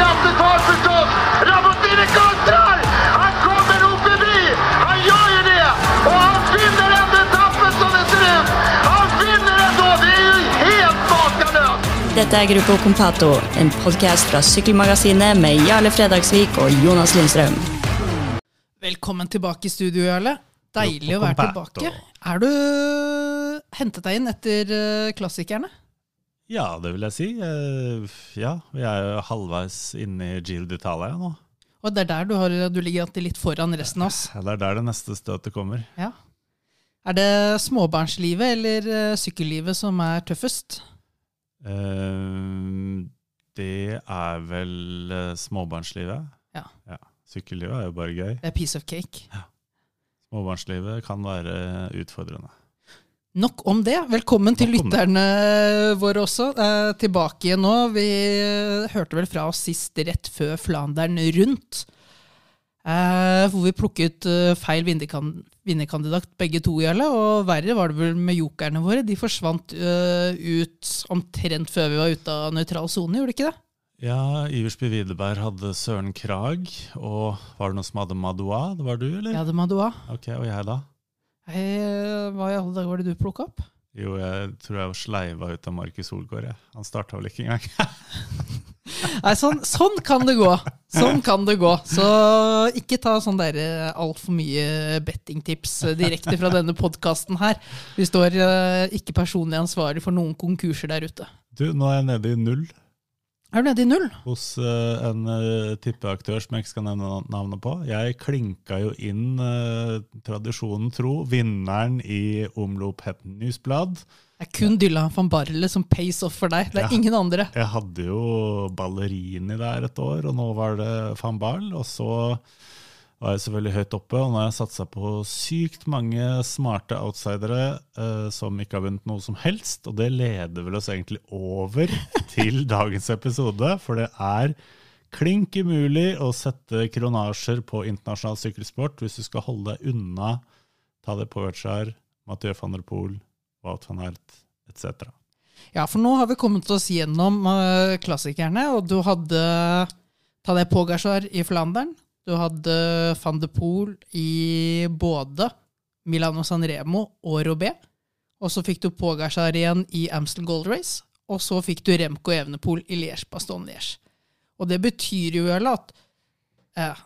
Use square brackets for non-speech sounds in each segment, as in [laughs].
krafttag förstås! Rabottini kontrar! Han kommer nog förbi! Han gör ju det! Och han vinner ändå etappen som det ser ut! Han vinner ändå! Det är ju helt makalöst! Dette er Gruppo Compato, en podkast fra Sykkelmagasinet med Jarle Fredagsvik og Jonas Lindstrøm. Velkommen tilbake i studio, Jarle. Deilig å være tilbake. Er du hentet deg inn etter eh, klassikerne? Ja, det vil jeg si. Eh, Ja, vi er jo halvveis inne i Gil d'Italia nå. Og det er der du, har, du ligger litt foran resten av oss. Ja, Det er der det neste støtet kommer. Ja. Er det småbarnslivet eller eh, sykkellivet som er tøffest? Eh, Det er vel småbarnslivet. Ja. Sykkellivet er jo bare gøy. Det er piece of cake. Småbarnslivet kan være utfordrende. Nok om det. Velkommen til lytterne våre også. Eh, tilbake igjen nå. Vi eh, hørte vel fra oss sist rett før Flandern rundt. Eh, hvor vi plukket eh, feil vinnerkan vinnerkandidat begge to, Jarle. Og verre var det vel med jokerne våre. De forsvant eh, ut omtrent før vi var ute av nøytral sone, gjorde de ikke det? Ja, Iversby Widerberg hadde Søren Krag, og var det noen som hadde Madoua? Det var du, eller? Jeg hadde må. Ok, Og jeg, da? Eh, hva i alle dager var det du plukka opp? Jo, jeg tror jeg var sleiva ut av Markus Solgaard. Ja. Han starta vel ikke engang. [laughs] Nei, sånn, sånn kan det gå. Sånn kan det gå. Så ikke ta sånn der altfor mye bettingtips eh, direkte fra denne podkasten her. Vi står eh, ikke personlig ansvarlig for noen konkurser der ute. Du, nå er jeg nede i null. Er du nede i null? hos uh, en uh, tippeaktør som jeg ikke skal nevne navnet på. Jeg klinka jo inn, uh, tradisjonen tro, vinneren i Omloop Het Newsblad. Det er kun Dylan van Barle som pays off for deg. Det er Ja. ingen andre. Jeg hadde jo Ballerini der et år, og nå var det van Barle. Og så var jeg selvfølgelig høyt oppe, og nå har jeg satsa på sykt mange smarte outsidere eh, som ikke har vunnet noe som helst. Og det leder vel oss egentlig over [laughs] til dagens episode, for det er klink umulig å sette kronasjer på internasjonal sykkelsport hvis du skal holde deg unna Tadej Pogacar, Mathieu van der Poel, Wout van Aert etc. Ja, for nå har vi kommet oss gjennom eh, klassikerne, og du hadde Tadej Pogacar i Flandern. Du hadde van de Poel i både Milano Sanremo og Robé. Og så fikk du Pogacar igjen i Amstel Gold Race. Og så fikk du Remco Evenepool i Liège-Baston-Liège. Og det betyr jo vel at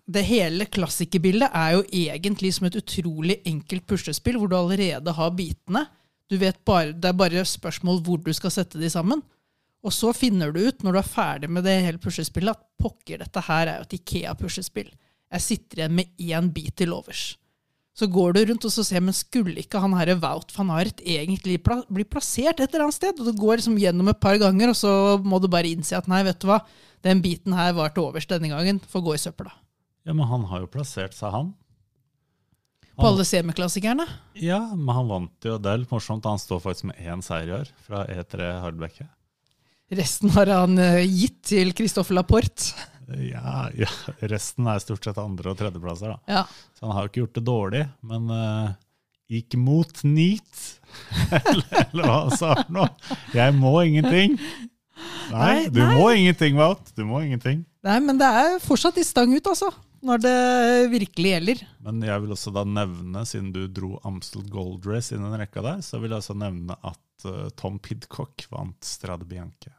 det hele klassikerbildet er jo egentlig som et utrolig enkelt puslespill, hvor du allerede har bitene. Du vet bare, Det er bare spørsmål hvor du skal sette de sammen. Og så finner du ut, når du er ferdig med det hele puslespillet, at pokker, dette her er jo et Ikea-puslespill. Jeg sitter igjen med én bit til overs. Så går du rundt og så ser, men skulle ikke han herre Wout van Aert egentlig pla bli plassert et eller annet sted? Og du går liksom gjennom et par ganger, og så må du bare innse at nei, vet du hva, den biten her var til overs denne gangen, får gå i søpla. Ja, men han har jo plassert seg, han. På alle semiklassikerne. Ja, men han vant jo. Det er litt morsomt. Han står faktisk med én seier i år, fra E3 Hardbecke. Resten har han eh, gitt til Christoffer Laporte. Ja, ja, resten er stort sett andre- og tredjeplasser, da. Ja. Så han har jo ikke gjort det dårlig, men uh, gikk mot neat. eller, [laughs] eller hva han sa for noe. Jeg må ingenting. Nei, Nei, du nei. må ingenting, Wout. Du må ingenting. Nei, men det er fortsatt i stang ut, altså. Når det virkelig gjelder. Men jeg vil også da nevne, siden du dro Amstel Gold Race inn i den rekka der, så vil jeg også nevne at eh, Tom Pidcock vant Strade Bianche.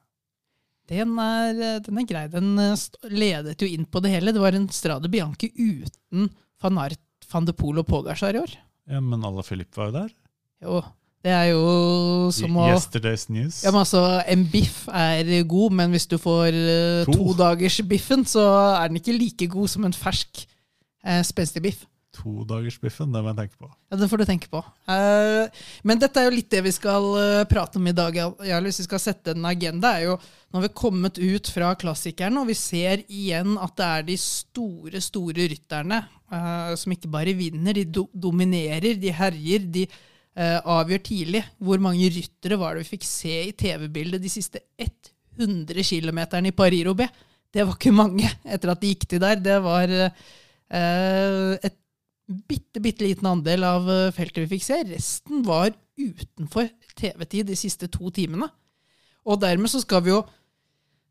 Den er, den er grei. Den eh, ledet jo inn på det hele. Det var en Strade Bianchi uten van Art, van de Polo og Pogacar i år. Ja, men Ala Filip var jo der. Jo, det er jo som å Yesterday's News. ja, men altså, En biff er god, men hvis du får uh, To. to dagers biffen, så er den ikke like god som en fersk uh, spenstig biff. Todagersbiffen, det må jeg tenke på. Ja, Det får du tenke på. Uh, men dette er jo litt det vi skal uh, prate om i dag. Ja, hvis vi skal sette en agenda, er jo vi har kommet ut fra klassikeren, og vi ser igjen at det er de store, store rytterne uh, som ikke bare vinner, de do dominerer, de herjer, de avgjør tidlig. Hvor mange ryttere var det vi fikk se i TV-bildet de siste 100 km i Paris-Roubais? Det var ikke mange etter at de gikk til der. Det var et bitte, bitte liten andel av eh, feltet vi fikk se. Resten var utenfor TV-tid de siste to timene. Og dermed så skal vi jo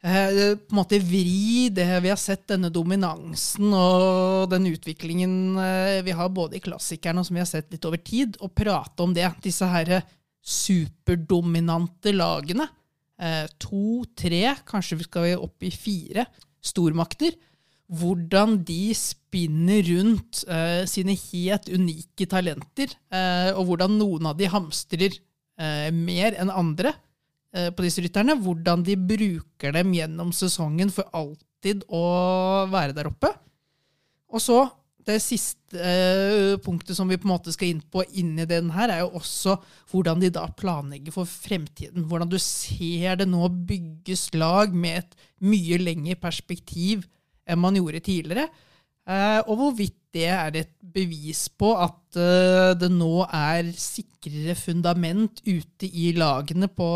eh, på en måte vri det vi har sett, denne dominansen og den utviklingen eh, vi har både i klassikerne og som vi har sett litt over tid, og prate om det. Disse her superdominante lagene. To, tre, kanskje vi skal opp i fire stormakter. Hvordan de spinner rundt eh, sine helt unike talenter, eh, og hvordan noen av de hamstrer eh, mer enn andre eh, på disse rytterne. Hvordan de bruker dem gjennom sesongen for alltid å være der oppe. Og så det siste eh, punktet som vi på en måte skal inn på inni den her, er jo også hvordan de da planlegger for fremtiden. Hvordan du ser det nå bygges lag med et mye lengre perspektiv enn man gjorde tidligere. Eh, og hvorvidt det er et bevis på at eh, det nå er sikrere fundament ute i lagene på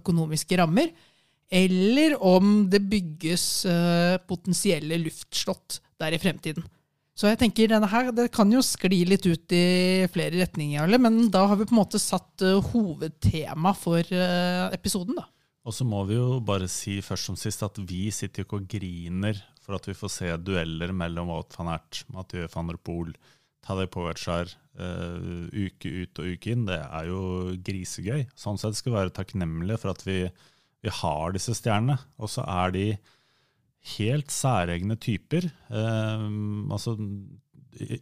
økonomiske rammer, eller om det bygges eh, potensielle luftslott der i fremtiden. Så jeg tenker denne her, Det kan jo skli litt ut i flere retninger, men da har vi på en måte satt hovedtema for episoden. da. Og så må vi jo bare si først som sist at vi sitter jo ikke og griner for at vi får se dueller mellom Wout van Ert, Mathieu van der Poel, Tadej Pogacar uh, uke ut og uke inn. Det er jo grisegøy. Sånn sett skal vi være takknemlige for at vi, vi har disse stjernene. Og så er de helt særegne typer. Eh, altså,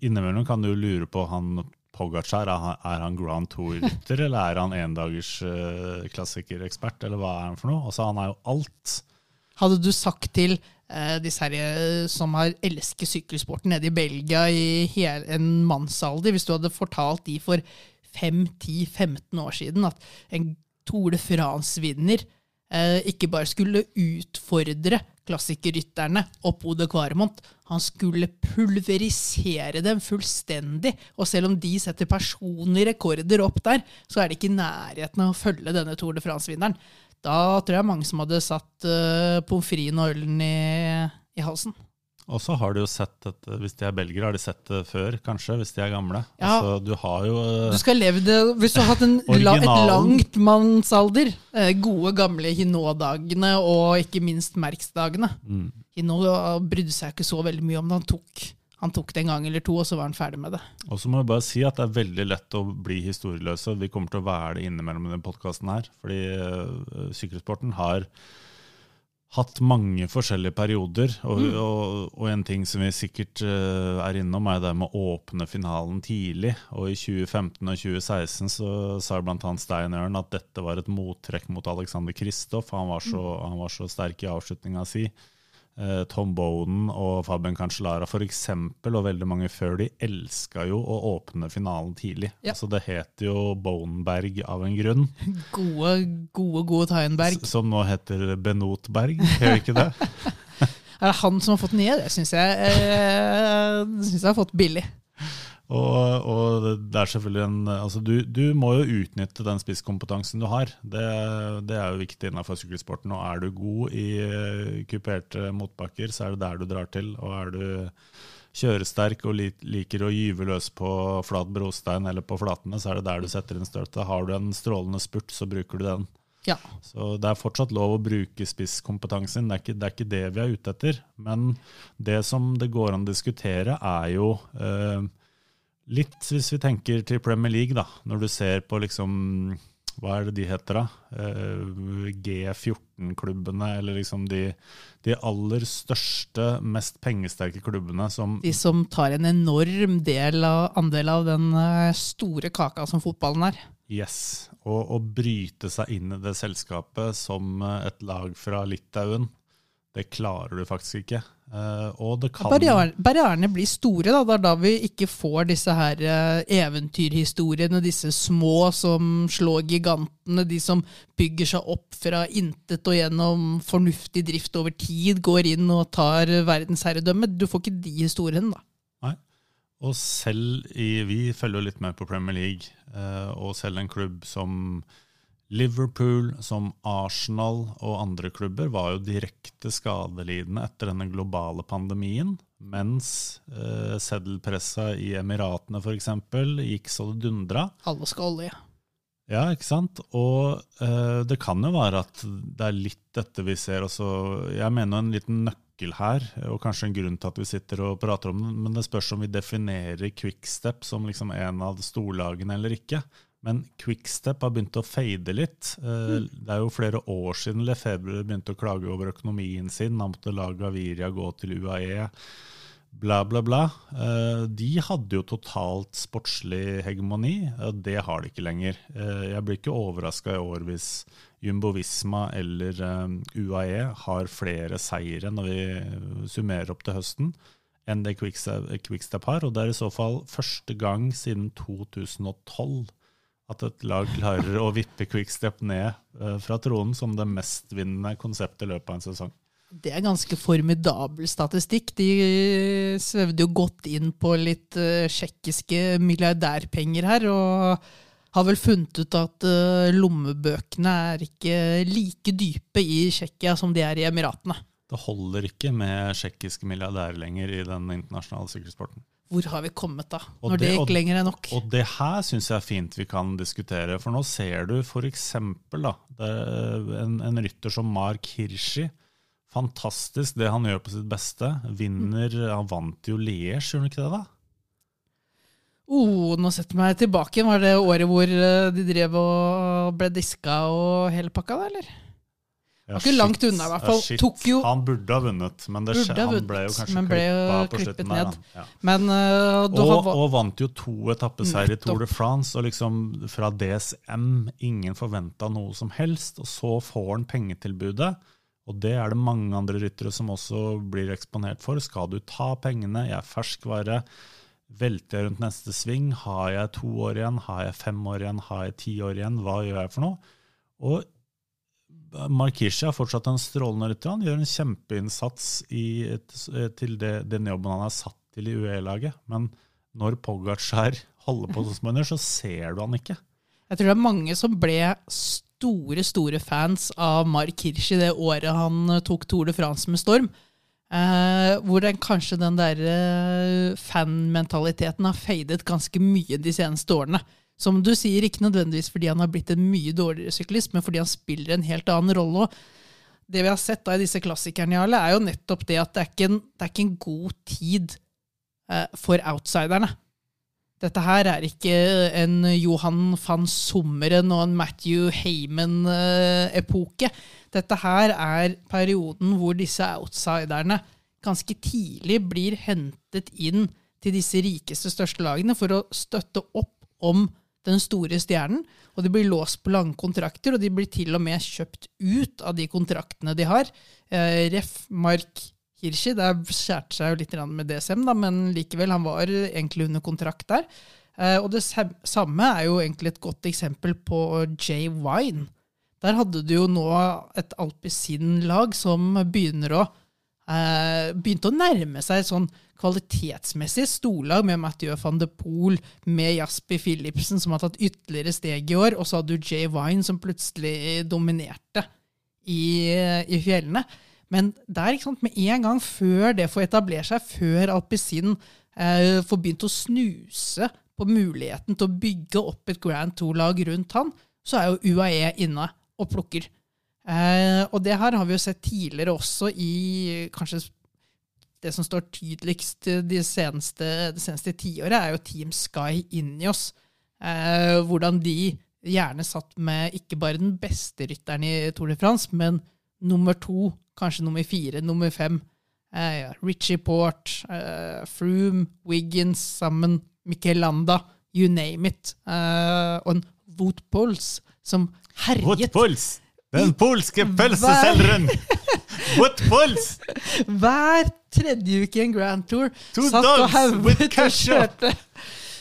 innimellom kan du lure på han Pogacar, er han Grand Tour-rytter, eller er han endagers uh, klassikerekspert, eller hva er han for noe? Altså, han er jo alt. Hadde du sagt til disse her, eh, som har elsket sykkelsporten nede i Belgia i hele, en mannsalder, hvis du hadde fortalt de for 5-10-15 år siden at en Tour de France-vinner eh, ikke bare skulle utfordre klassikerrytterne opp Ode Kvaremont. Han skulle pulverisere dem fullstendig. Og selv om de setter personlige rekorder opp der, så er det ikke i nærheten av å følge denne Tour de France-vinneren. Da tror jeg mange som hadde satt uh, pommes fritesen og ølen i, i halsen. Og så har de jo sett dette, Hvis de er belgere, har de sett det før, kanskje? Hvis de er gamle. Ja, altså, du har jo Du skal leve det Hvis du har hatt en, et langt mannsalder, eh, gode, gamle Hinot-dagene og ikke minst Merksdagene mm. Hinot brydde seg ikke så veldig mye om det. Han tok, han tok det en gang eller to, og så var han ferdig med det. Og så må jeg bare si at det er veldig lett å bli historieløse. Vi kommer til å være det innimellom i denne podkasten her. Fordi uh, sykkelsporten har hatt mange forskjellige perioder. Og, mm. og, og, en ting som vi sikkert uh, er innom, er det med å åpne finalen tidlig. Og i 2015 og 2016 så sa bl.a. Stein Ørn at dette var et mottrekk mot Alexander Kristoff. Han, var så, mm. han var så sterk i avslutninga si. Eh, Tom Bowden og Fabian Cancellara f.eks., og veldig mange før de, elska jo å åpne finalen tidlig. Ja. Altså det het jo Bonenberg av en grunn. [laughs] Gode, gode, gode Tyenberg. Som nå heter Benotberg, gjør ikke det? [laughs] er det han som har fått nye? Det syns jeg, eh, synes jeg har fått billig. Og, og, det er selvfølgelig en altså du, du, må jo utnytte den spisskompetansen du har. Det, det, er jo viktig innenfor sykkelsporten. Og er du god i eh, kuperte motbakker, så er det der du drar til. Og er du kjøresterk og liker å gyve løs på flat brostein eller på flatene, så er det der du setter inn støtet. Har du en strålende spurt, så bruker du den. Ja. Så det er fortsatt lov å bruke spisskompetansen. Det er, ikke, det er ikke det vi er ute etter. Men det som det går an å diskutere, er jo eh, Litt hvis vi tenker til Premier League, da. Når du ser på liksom Hva er det de heter, da? Eh, G14-klubbene, eller liksom de, de, aller største, mest pengesterke klubbene som De som tar en enorm del av, andel av den eh, store kaka som fotballen er. Yes. Og å bryte seg inn i det selskapet som eh, et lag fra Litauen, det klarer du faktisk ikke. Uh, og det kan Barrierene blir store. Da. Det er da vi ikke får disse her uh, eventyrhistoriene, disse små som slår gigantene, de som bygger seg opp fra intet og gjennom fornuftig drift over tid går inn og tar verdensherredømme. Du får ikke de historiene, da. Nei. Og selv i Vi følger jo litt med på Premier League, uh, og selv en klubb som Liverpool, som Arsenal og andre klubber, var jo direkte skadelidende etter denne globale pandemien. Mens eh, seddelpressa i Emiratene f.eks. gikk så det dundra. Alle skal olje. Ja, ikke sant? Og eh, det kan jo være at det er litt dette vi ser også. Jeg mener en liten nøkkel her, og kanskje en grunn til at vi sitter og prater om det, men det spørs om vi definerer Quickstep som liksom en av storlagene eller ikke. Men Quickstep har begynt å fade litt. Eh, Det er jo flere år siden Lefebvre begynte å klage over økonomien sin. Han måtte la Gaviria gå til UAE bla, bla, bla. Eh, De hadde jo totalt sportslig hegemoni, det har de ikke lenger. Eh, Jeg blir ikke overraska i år hvis Jumbo Visma eller UAE har flere seire når vi summerer opp til høsten, enn det Quickstep, Quickstep har. Og det er i så fall første gang siden 2012 at et lag klarer å vippe Quickstep ned eh, fra tronen som det mestvinnende konseptet i løpet av en sesong. Det er ganske formidabel statistikk. De svevde jo godt inn på litt eh, tsjekkiske milliardærpenger her, og har vel funnet ut at eh, lommebøkene er ikke like dype i Tsjekkia som de er i Emiratene. Det holder ikke med tsjekkiske milliardærer lenger i den internasjonale sykkelsporten. Hvor har vi kommet da, når det, det- og- lenger enn nok? Og det her syns jeg er fint vi kan diskutere, for nå ser du f.eks. en, en rytter som Mark Hirschi. Fantastisk det han gjør på sitt beste. Vinner Han vant jo Liège, gjorde han ikke det? da? Oh, nå setter jeg meg tilbake. Var det året hvor eh, de drev og ble diska og hele pakka, da, eller? Ja, ikke langt unna, i hvert fall. Ja, shit. Tok jo- Han burde ha vunnet, men det, skje- han ble jo kanskje ble jo på klippet der. ned. da. Ja. Men uh, Og, var- og vant jo to etappeseier i Tour de France, og liksom fra DSM ingen forventa noe som helst. Og så får han pengetilbudet, og det er det mange andre ryttere som også blir eksponert for. Skal du ta pengene, jeg er ferskvare, velter jeg rundt neste sving, har jeg to år igjen, har jeg fem år igjen, har jeg ti år igjen, hva gjør jeg for noe? Og Mark Hirschi er fortsatt en strålende rytter. Han gjør en kjempeinnsats i, et- til det, den jobben han er satt til i UE-laget. Men når Pogacar holder på som han gjør, så ser du han ikke. Jeg tror det er mange som ble store, store fans av Mark Hirschi det året han eh, tok Tour de France med storm. Eh, hvor den, kanskje den der eh, fanmentaliteten har fadet ganske mye de seneste årene. Som du sier, ikke nødvendigvis fordi han har blitt en mye dårligere syklist, men fordi han spiller en helt annen rolle. Og det vi har sett da i disse klassikerne, Jarle, er jo nettopp det at det er ikke en, er ikke en god tid eh, for outsiderne. Dette her er ikke en Johan van Sommeren og en Matthew Heyman-epoke. Dette her er perioden hvor disse outsiderne ganske tidlig blir hentet inn til disse rikeste, største lagene for å støtte opp om den store stjernen. Og de blir låst på lange kontrakter, og de blir til og med kjøpt ut av de kontraktene de har. Eh, Ref. Mark Hirschi, det skjærte seg jo litt med DSM, da, men likevel, han var egentlig under kontrakt der. Eh, og det samme er jo egentlig et godt eksempel på Jay Wine. Der hadde du jo nå et alpisin-lag som begynner å begynte å nærme seg sånn kvalitetsmessig storlag med Mathieu van de Poel, med Jasper Philipsen, som har tatt ytterligere steg i år, og så hadde du Jay Vine, som plutselig dominerte i, i fjellene. Men der, ikke sant, med en gang før det får etablere seg, før alpisin eh, får begynt å snuse på muligheten til å bygge opp et Grand Tour-lag rundt han, så er jo UAE inne og plukker. Eh, og det her har vi jo sett tidligere også i kanskje det som står tydeligst de seneste, det seneste tiåret, er jo Team Sky Ineos. Eh, hvordan de gjerne satt med ikke bare den beste rytteren i Tour de France, men nummer to, kanskje nummer fire, nummer fem. Eh, ja, Richie Port, eh, Froome, Wiggins sammen, Mikel Landa, you name it. Eh, og en Wout som herjet Woodpuls! Den polske pølseselgeren! What pols? hver tredje uke i en Grand Tour. Two satt og hauget og kjørte.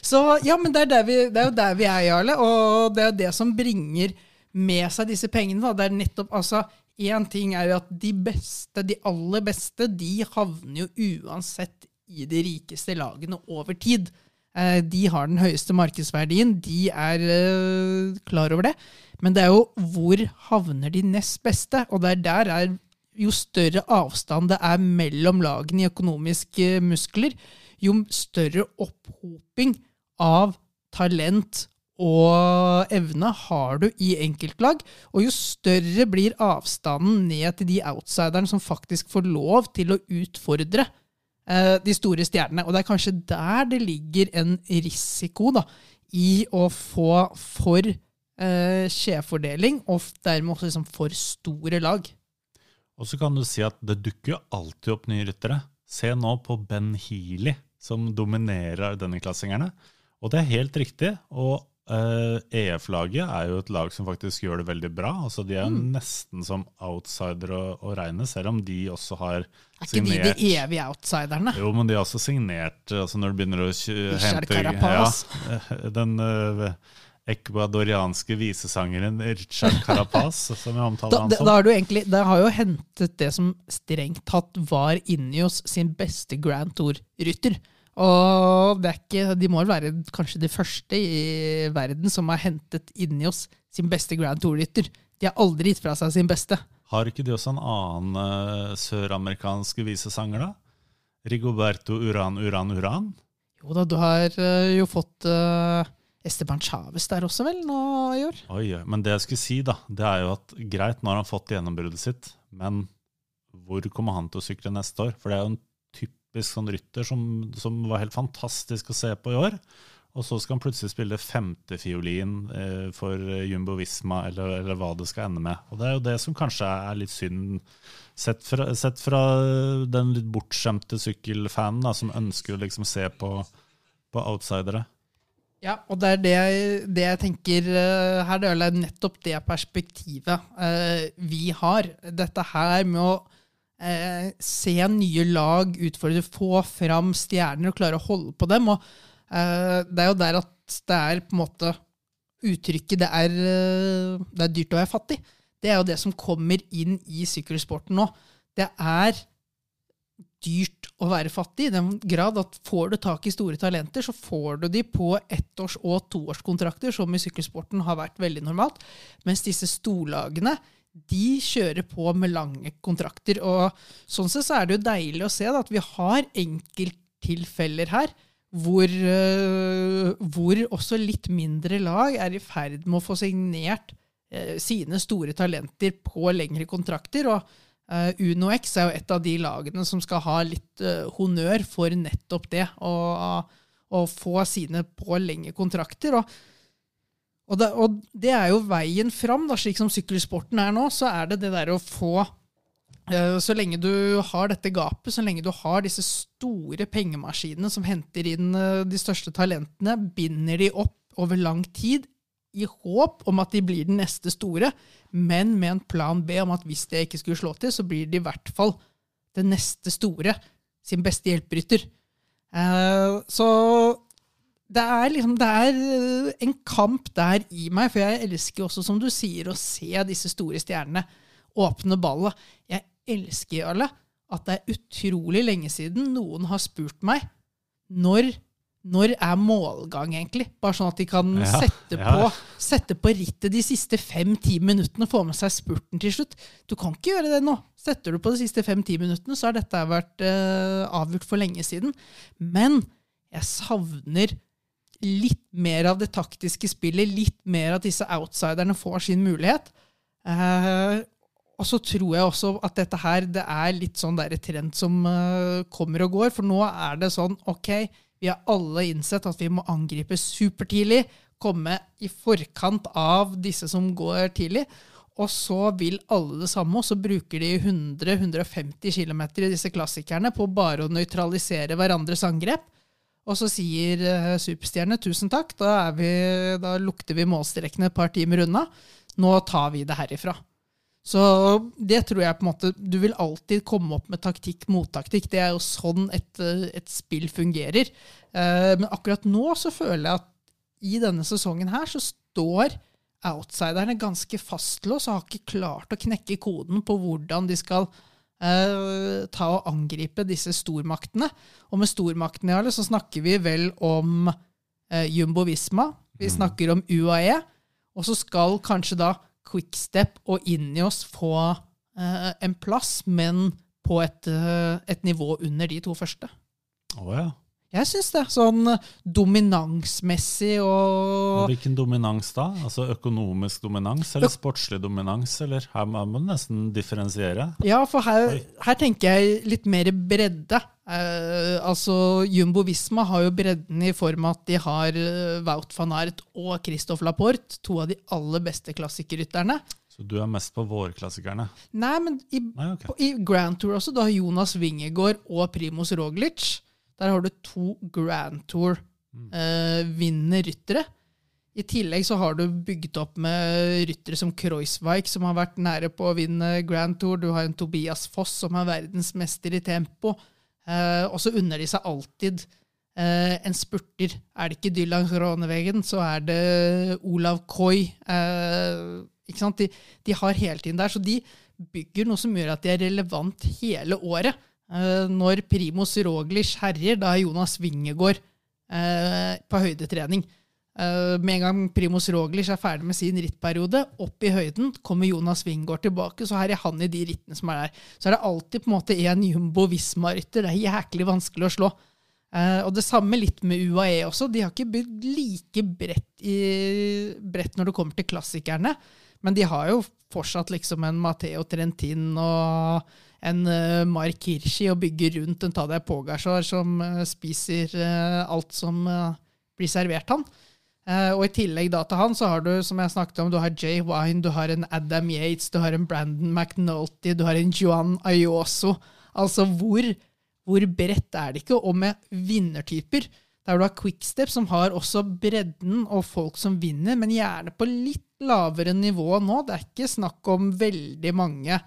Så ja, men det er, vi, det er jo der vi er, Jarle. Og det er jo det som bringer med seg disse pengene. Da. Det er nettopp, altså, Én ting er jo at de beste, de aller beste, de havner jo uansett i de rikeste lagene over tid. Eh, De har den høyeste markedsverdien, de er eh, klar over det. Men det er jo hvor havner de nest beste? Og der, der er jo større avstand det er mellom lagene i økonomiske muskler, jo større opphoping av talent og evne har du i enkeltlag, og jo større blir avstanden ned til de outsiderne som faktisk får lov til å utfordre eh, de store stjernene. Og det er kanskje der det ligger en risiko da, i å få for eh, skjevfordeling, og dermed også liksom for store lag. Og så kan du si at det dukker jo alltid opp nye ryttere. Se nå på Ben Healy, som dominerer denne klassingerne. Og det er helt riktig. Og Uh, EF-laget er jo et lag som faktisk gjør det veldig bra. Altså De er mm. nesten som outsider å, å, regne, selv om de også har er signert Er ikke de de evige outsiderne? Jo, men de har også signert altså Når du begynner å hente ja, [laughs] eh, Den uh, ekvadorianske visesangeren Richard Carapaz, [laughs] som jeg omtaler da, han som. Da har du egentlig, da har jo hentet det som strengt tatt var inni oss sin beste Grand Tour-rytter. Og det er ikke, de må vel være kanskje de første i verden som har hentet inni oss sin beste Grand Tour-rytter. De har aldri gitt fra seg sin beste. Har ikke de også en annen uh, søramerikansk visesanger, da? Rigoberto Uran Uran Uran? Jo da, du har uh, jo fått uh, Esteban Chávez der også, vel, nå i år? Oi. Men det jeg skulle si, da, det er jo at greit, nå har han fått gjennombruddet sitt, men hvor kommer han til å sykle neste år? For det er jo en typisk sånn rytter som, som, var helt fantastisk å se på i år. Og så skal han plutselig spille femtefiolin eh, for Jumbo Visma, eller, eller, hva det skal ende med. Og Det er jo det som kanskje er litt synd, sett fra, sett fra den litt bortskjemte sykkelfanen da, som ønsker å liksom se på, på outsidere. Ja, og det er det, det jeg tenker uh, her. Det er nettopp det perspektivet uh, vi har. Dette her med å eh, se nye lag utfordre, få fram stjerner og klare å holde på dem. Og eh, det er jo der at det er på en måte uttrykket det er, eh, det er dyrt å være fattig. Det er jo det som kommer inn i sykkelsporten nå. Det er dyrt å være fattig, i den grad at får du tak i store talenter, så får du de på ettårs- og toårskontrakter, som i sykkelsporten har vært veldig normalt. Mens disse storlagene de kjører på med lange kontrakter. Og sånn sett så er det jo deilig å se da, at vi har enkelttilfeller her hvor, uh, hvor, også litt mindre lag er i ferd med å få signert uh, sine store talenter på lengre kontrakter. og uh, Uno X er jo et av de lagene som skal ha litt honnør for nettopp det. Å få sine på lengre kontrakter. og og det, og det, er jo veien fram, da, slik som sykkelsporten er nå. Så er det det der å få uh, Så lenge du har dette gapet, så lenge du har disse store pengemaskinene som henter inn de største talentene, binder de opp over lang tid i håp om at de blir den neste store, men med en plan B om at hvis det ikke skulle slå til, så blir de i hvert fall den neste store, sin beste hjelperytter. Uh, så det er liksom Det er eh, en kamp der i meg, for jeg elsker også, som du sier, å se disse store stjernene åpne ballet. Jeg elsker alle at det er utrolig lenge siden noen har spurt meg når, når er målgang, egentlig? Bare sånn at de kan ja, sette, ja. på, sette, på, rittet de siste fem-ti minuttene og få med seg spurten til slutt. Du kan ikke gjøre det nå. Setter du på de siste fem-ti minuttene, så har dette vært uh, avgjort for lenge siden. Men jeg savner litt mer av det taktiske spillet, litt mer at disse outsiderne får sin mulighet. Eh, og så tror jeg også at dette her det er litt sånn der trend som uh, kommer og går. For nå er det sånn ok, vi har alle innsett at vi må angripe supertidlig. Komme i forkant av disse som går tidlig. Og så vil alle det samme, og så bruker de 100-150 km i disse klassikerne på bare å nøytralisere hverandres angrep. Og så sier uh, superstjerne tusen takk, da, vi, da lukter vi målstrekene et par timer unna. Nå tar vi det herifra. Så det tror jeg på en måte Du vil alltid komme opp med taktikk, mot taktikk. Det er jo sånn et, et spill fungerer. Eh, men akkurat nå så føler jeg at i denne sesongen her så står outsiderne ganske fastlåst og har ikke klart å knekke koden på hvordan de skal eh, ta og angripe disse stormaktene. Og med stormaktene Jarle, så snakker vi vel om eh, Jumbo Visma, vi mm. snakker om UAE, og så skal kanskje da Quickstep og Inios få eh, en plass, men på et, eh, et, nivå under de to første. Oh, ja. Jeg syns det. Sånn dominansmessig og Hvilken dominans da? Altså Økonomisk dominans eller sportslig dominans? Eller her må man nesten differensiere. Ja, for her, her tenker jeg litt mer bredde. Eh, altså, Jumbo Visma har jo bredden i form av at de har eh, Wout van Aert og Christophe Laporte, to av de aller beste klassikerrytterne. Så du er mest på vårklassikerne? Nei, men i, Nei, okay. på, i Grand Tour også, du har Jonas Wingegård og Primus Roglic. Der har du to Grand Tour-vinner-ryttere. I tillegg så har du bygget opp med ryttere som Kreuzweig, som har vært nære på å vinne Grand Tour. Du har en Tobias Foss, som er verdensmester i tempo. Eh, og så unner de seg alltid eh, en spurter. Er det ikke Dylan Gronewegen, så er det Olav Koi. Eh, ikke sant? De, de har hele tiden der, så de bygger noe som gjør at de er relevant hele året. Eh, når Primus Roglic herjer, da er Jonas Wingegård eh, på høydetrening. Eh, med en gang Primus Roglic er ferdig med sin rittperiode, opp i høyden, kommer Jonas Wingegård tilbake, så her er han i de rittene som er der. Så er det alltid på en måte en Jumbo Visma-rytter. Det er jæklig vanskelig å slå. Og det samme litt med UAE også. De har ikke bygd like bredt, i, bredt når det kommer til klassikerne. Men de har jo fortsatt liksom en Matheo Trentin og en uh, Mark Hirschi å bygge rundt en Tadej Pogasjar som eh, spiser eh, alt som eh, blir servert han. Eh, og i tillegg da til han så har du som jeg snakket om, du har Jay Wine, du har en Adam Yates, du har en Brandon McNulty, du har en Juan Ayoso. Altså hvor, hvor bredt er det ikke? Og med vinnertyper. Der du har Quickstep, som har også bredden og folk som vinner, men gjerne på litt lavere nivå nå. Det er ikke snakk om veldig mange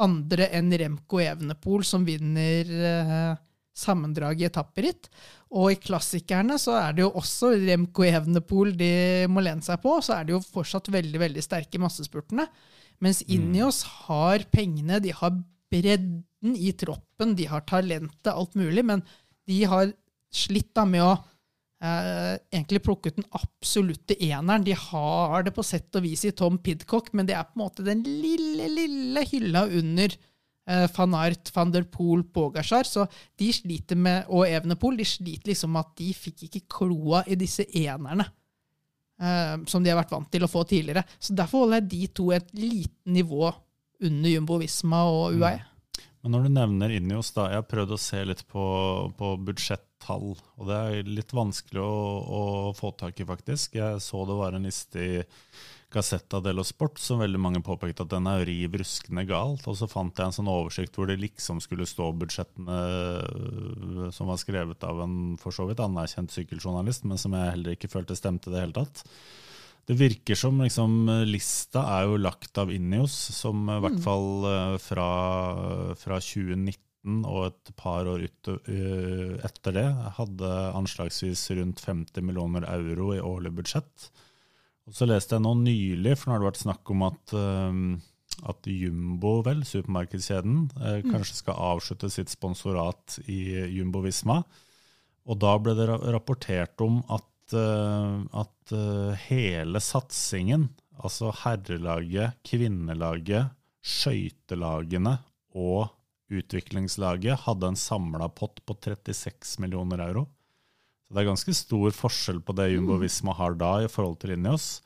andre enn Remco Evenepool som vinner eh, sammendrag i etapperitt. Og i klassikerne så er det jo også Remco Evenepool de må lene seg på. Så er de jo fortsatt veldig veldig sterke i massespurtene. Mens Ineos har pengene, de har bredden i troppen, de har talentet, alt mulig. Men de har slitt da med å eh, egentlig plukke ut den absolutte eneren. De har det på sett og vis i Tom Pidcock, men det er på en måte den lille, lille hylla under eh, van Art, van der Poel, Pogasjar. Så de sliter med, og Evenepool de sliter liksom med at de fikk ikke kloa i disse enerne. eh, som de har vært vant til å få tidligere. Så Derfor holder jeg de to et lite nivå under Jumbo Visma og UAE. Men når du nevner Ineos, da, jeg har prøvd å se litt på, på budsjettall, og det er litt vanskelig å, å få tak i, faktisk. Jeg så det var en liste i Gazzetta dello Sport som veldig mange påpekte at den er riv ruskende galt, og så fant jeg en sånn oversikt hvor det liksom skulle stå budsjettene øh, som var skrevet av en for så vidt anerkjent sykkeljournalist, men som jeg heller ikke følte stemte i det hele tatt. Det virker som liksom, lista er jo lagt av Ineos, som i hvert fall eh, fra, fra 2019 og et par år ut, uh, etter det hadde anslagsvis rundt 50 millioner euro i årlig budsjett. Og så leste jeg nå nylig, for nå har det vært snakk om at, uh, at Jumbo, vel, supermarkedskjeden, eh, kanskje skal avslutte sitt sponsorat i Jumbo Visma. Og da ble det rapportert om at, at hele satsingen, altså herrelaget, kvinnelaget, skøytelagene og utviklingslaget, hadde en samla pott på 36 millioner euro. Så det er ganske stor forskjell på det Jumbo Visma har da i forhold til Ineos.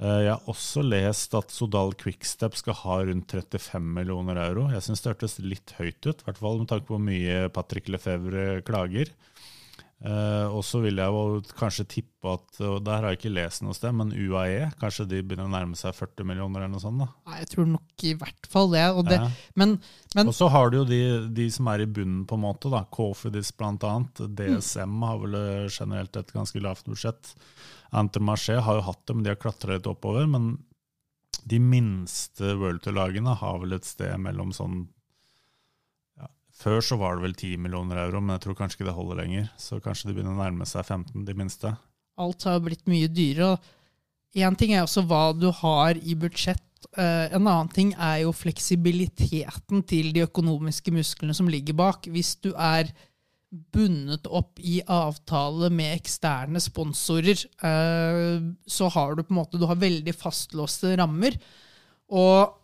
Eh, Jeg har også lest at Sodal Quickstep skal ha rundt 35 millioner euro. Jeg syns det hørtes litt høyt ut, i hvert fall med tanke på hvor mye Patrick Lefebvre klager. Eh, og så vil jeg jo kanskje tippe at, og der har jeg ikke lest noe sted, men UAE, kanskje de begynner å nærme seg 40 millioner eller noe sånt? da. Nei, Jeg tror nok i hvert fall det. Og det Ja. men, men Og så har du jo de, de som er i bunnen, på en måte. da, Cofidis annet. DSM har vel eh, generelt et ganske lavt budsjett. Antermarché har jo hatt det, men de har klatra litt oppover. Men de minste World Tour-lagene har vel et sted mellom sånn Før så var det vel 10 millioner euro, men jeg tror kanskje ikke det holder lenger. Så kanskje det begynner å nærme seg 15, de minste. alt har blitt mye dyrere. Én ting er også hva du har i budsjett. Eh, en annen ting er jo fleksibiliteten til de økonomiske musklene som ligger bak. Hvis du er bundet opp i avtale med eksterne sponsorer, eh, så har du på en måte du har veldig fastlåste rammer. Og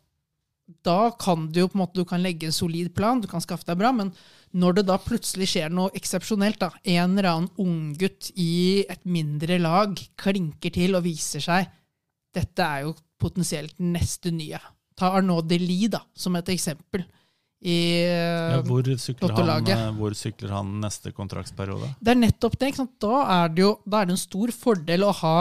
da kan du jo på en måte, du kan legge en solid plan, du kan skaffe deg bra, men når det da plutselig skjer noe eksepsjonelt, da, en eller annen unggutt i et mindre lag klinker til og viser seg Dette er jo potensielt neste nye. Ta Arnaud Delis da, som et eksempel. I, Ja, hvor, sykler han, eh, hvor sykler han neste kontraktsperiode? Det er nettopp det. Da er det jo da er det en stor fordel å ha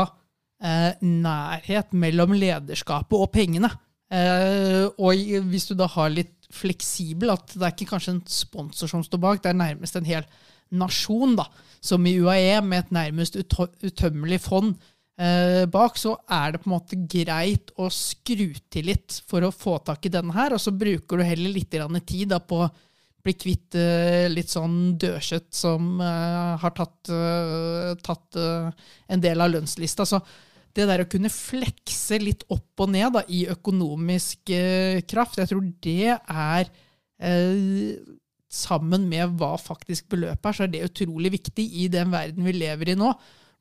eh, nærhet mellom lederskapet og pengene. Eh, og hvis du da har litt fleksibel, at det er ikke kanskje en sponsor som står bak, det er nærmest en hel nasjon, da, som i UAE, med et nærmest utømmelig fond eh, bak, så er det på en måte greit å skru til litt for å få tak i denne her, og så bruker du heller litt tid da, på å bli kvitt eh, litt sånn dødkjøtt som har tatt, tatt en del av lønnslista. Så det der å kunne flekse litt opp og ned da, i økonomisk eh, kraft, jeg tror det er eh, Sammen med hva faktisk beløpet er, så er det utrolig viktig i den verden vi lever i nå,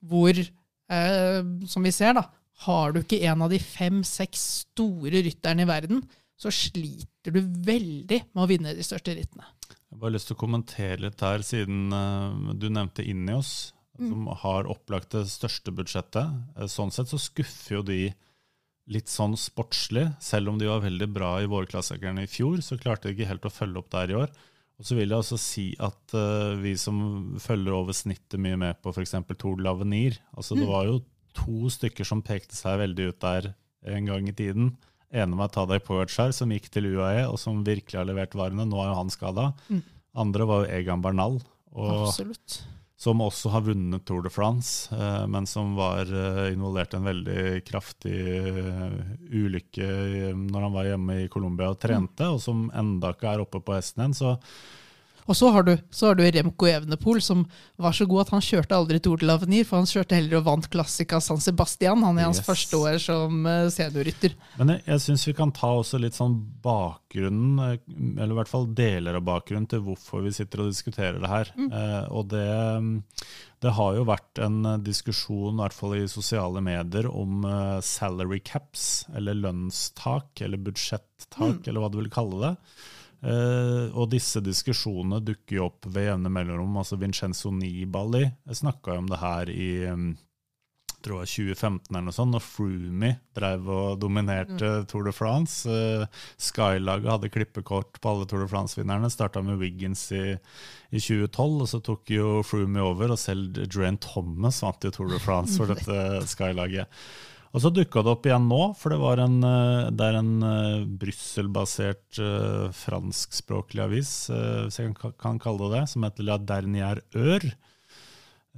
hvor, eh, som vi ser, da, har du ikke en av de fem-seks store rytterne i verden, så sliter du veldig med å vinne de største rittene. Jeg har bare lyst til å kommentere litt her, siden uh, du nevnte Ineos, som har opplagt det største budsjettet. Eh, sånn sett så skuffer jo de litt sånn sportslig. Selv om de var veldig bra i vårklassikerne i fjor, så klarte de ikke helt å følge opp der i år. Og så vil jeg også si at uh, vi som følger over snittet mye med på f.eks. Tour de l'Avenir altså Det var jo to stykker som pekte seg veldig ut der en gang i tiden. ene var Tadej Pogacar, som gikk til UAE, og som virkelig har levert varene. Nå er jo han skada. Andre var jo Egan Bernal, og, Absolutt. Som også har vunnet Tour de France, eh, men som var eh, involvert i en veldig kraftig eh, ulykke når han var hjemme i Colombia og trente, og som enda ikke er oppe på hesten igjen. Så Og så har, du, så har du Remco Evenepool, som var så god at han kjørte aldri Tour de l'Avenir, for han kjørte heller og vant Classica San Sebastian han i hans Yes. første år som eh, seniorrytter. Men jeg, jeg syns vi kan ta også litt sånn bakgrunnen, eh, eller i hvert fall deler av bakgrunnen til hvorfor vi sitter og diskuterer det her. Eh, og det, mm, det har jo vært en eh, diskusjon, i hvert fall i sosiale medier, om salary caps, eller lønnstak, eller budsjettak, eller hva du vil kalle det. Eh, og disse diskusjonene dukker jo opp ved jevne mellomrom. altså Vincenzo Nibali snakka jo om det her i Jeg tror jeg 2015 eller noe sånt, når Froomey drev og dominerte Tour de France. Eh, Skylaget hadde klippekort på alle Tour de France-vinnerne. Starta med Wiggins i, i 2012, og så tok jo Froomey over, og selv Drain Thomas vant jo Tour de France for [laughs] dette Skylaget. Og så dukka det opp igjen nå, for det, var en, eh, det er en uh, Brussel-basert uh, franskspråklig avis, uh, hvis jeg kan, kan kalle det det, som heter La Dernière Ør.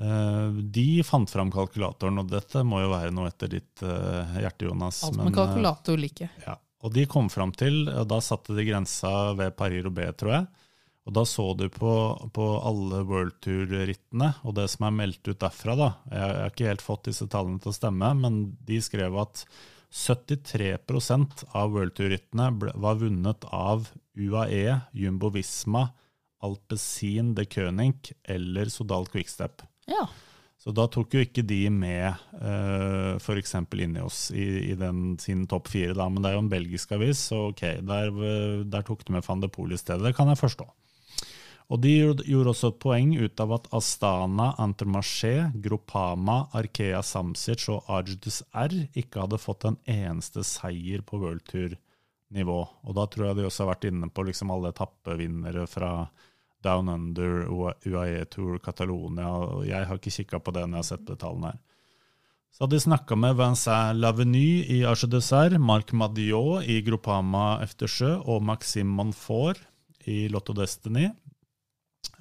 Eh, de fant fram kalkulatoren, og dette må jo være noe etter ditt eh, hjerte, Jonas. Alt men, med kalkulator like. eh, ja. Og de kom fram til, og da satte de grensa ved Paris-Roubais, tror jeg. Og da så du på, på alle World Tour-rittene, og det som er meldt ut derfra, da Jeg jeg har ikke helt fått disse tallene til å stemme, men de skrev at 73% av World Tour-rittene var vunnet av UAE, Jumbo Visma, Alpezin de König eller Sodal Quickstep. Ja. Så da tok jo ikke de med uh, f.eks. Ineos oss i, i den, sin topp fire, da. Men det er jo en belgisk avis, så ok, der, eh, der tok de med van de Poel i stedet. Det kan jeg forstå. Og de gjorde, også et poeng ut av at Astana, Antermarché, Gropama, Arkea Samsic og Ajdus R ikke hadde fått en eneste seier på World Tour-nivå. Og da tror jeg de også har vært inne på liksom alle etappevinnere fra Down Under, UAE Tour, Catalonia. Jeg har ikke kikka på det når jeg har sett på tallene her. Så hadde de snakka med Vincent Lavenu i Arche Dessert, Marc Madiot i Gropama Eftersjø og Maxim Monfort i Lotto Destiny.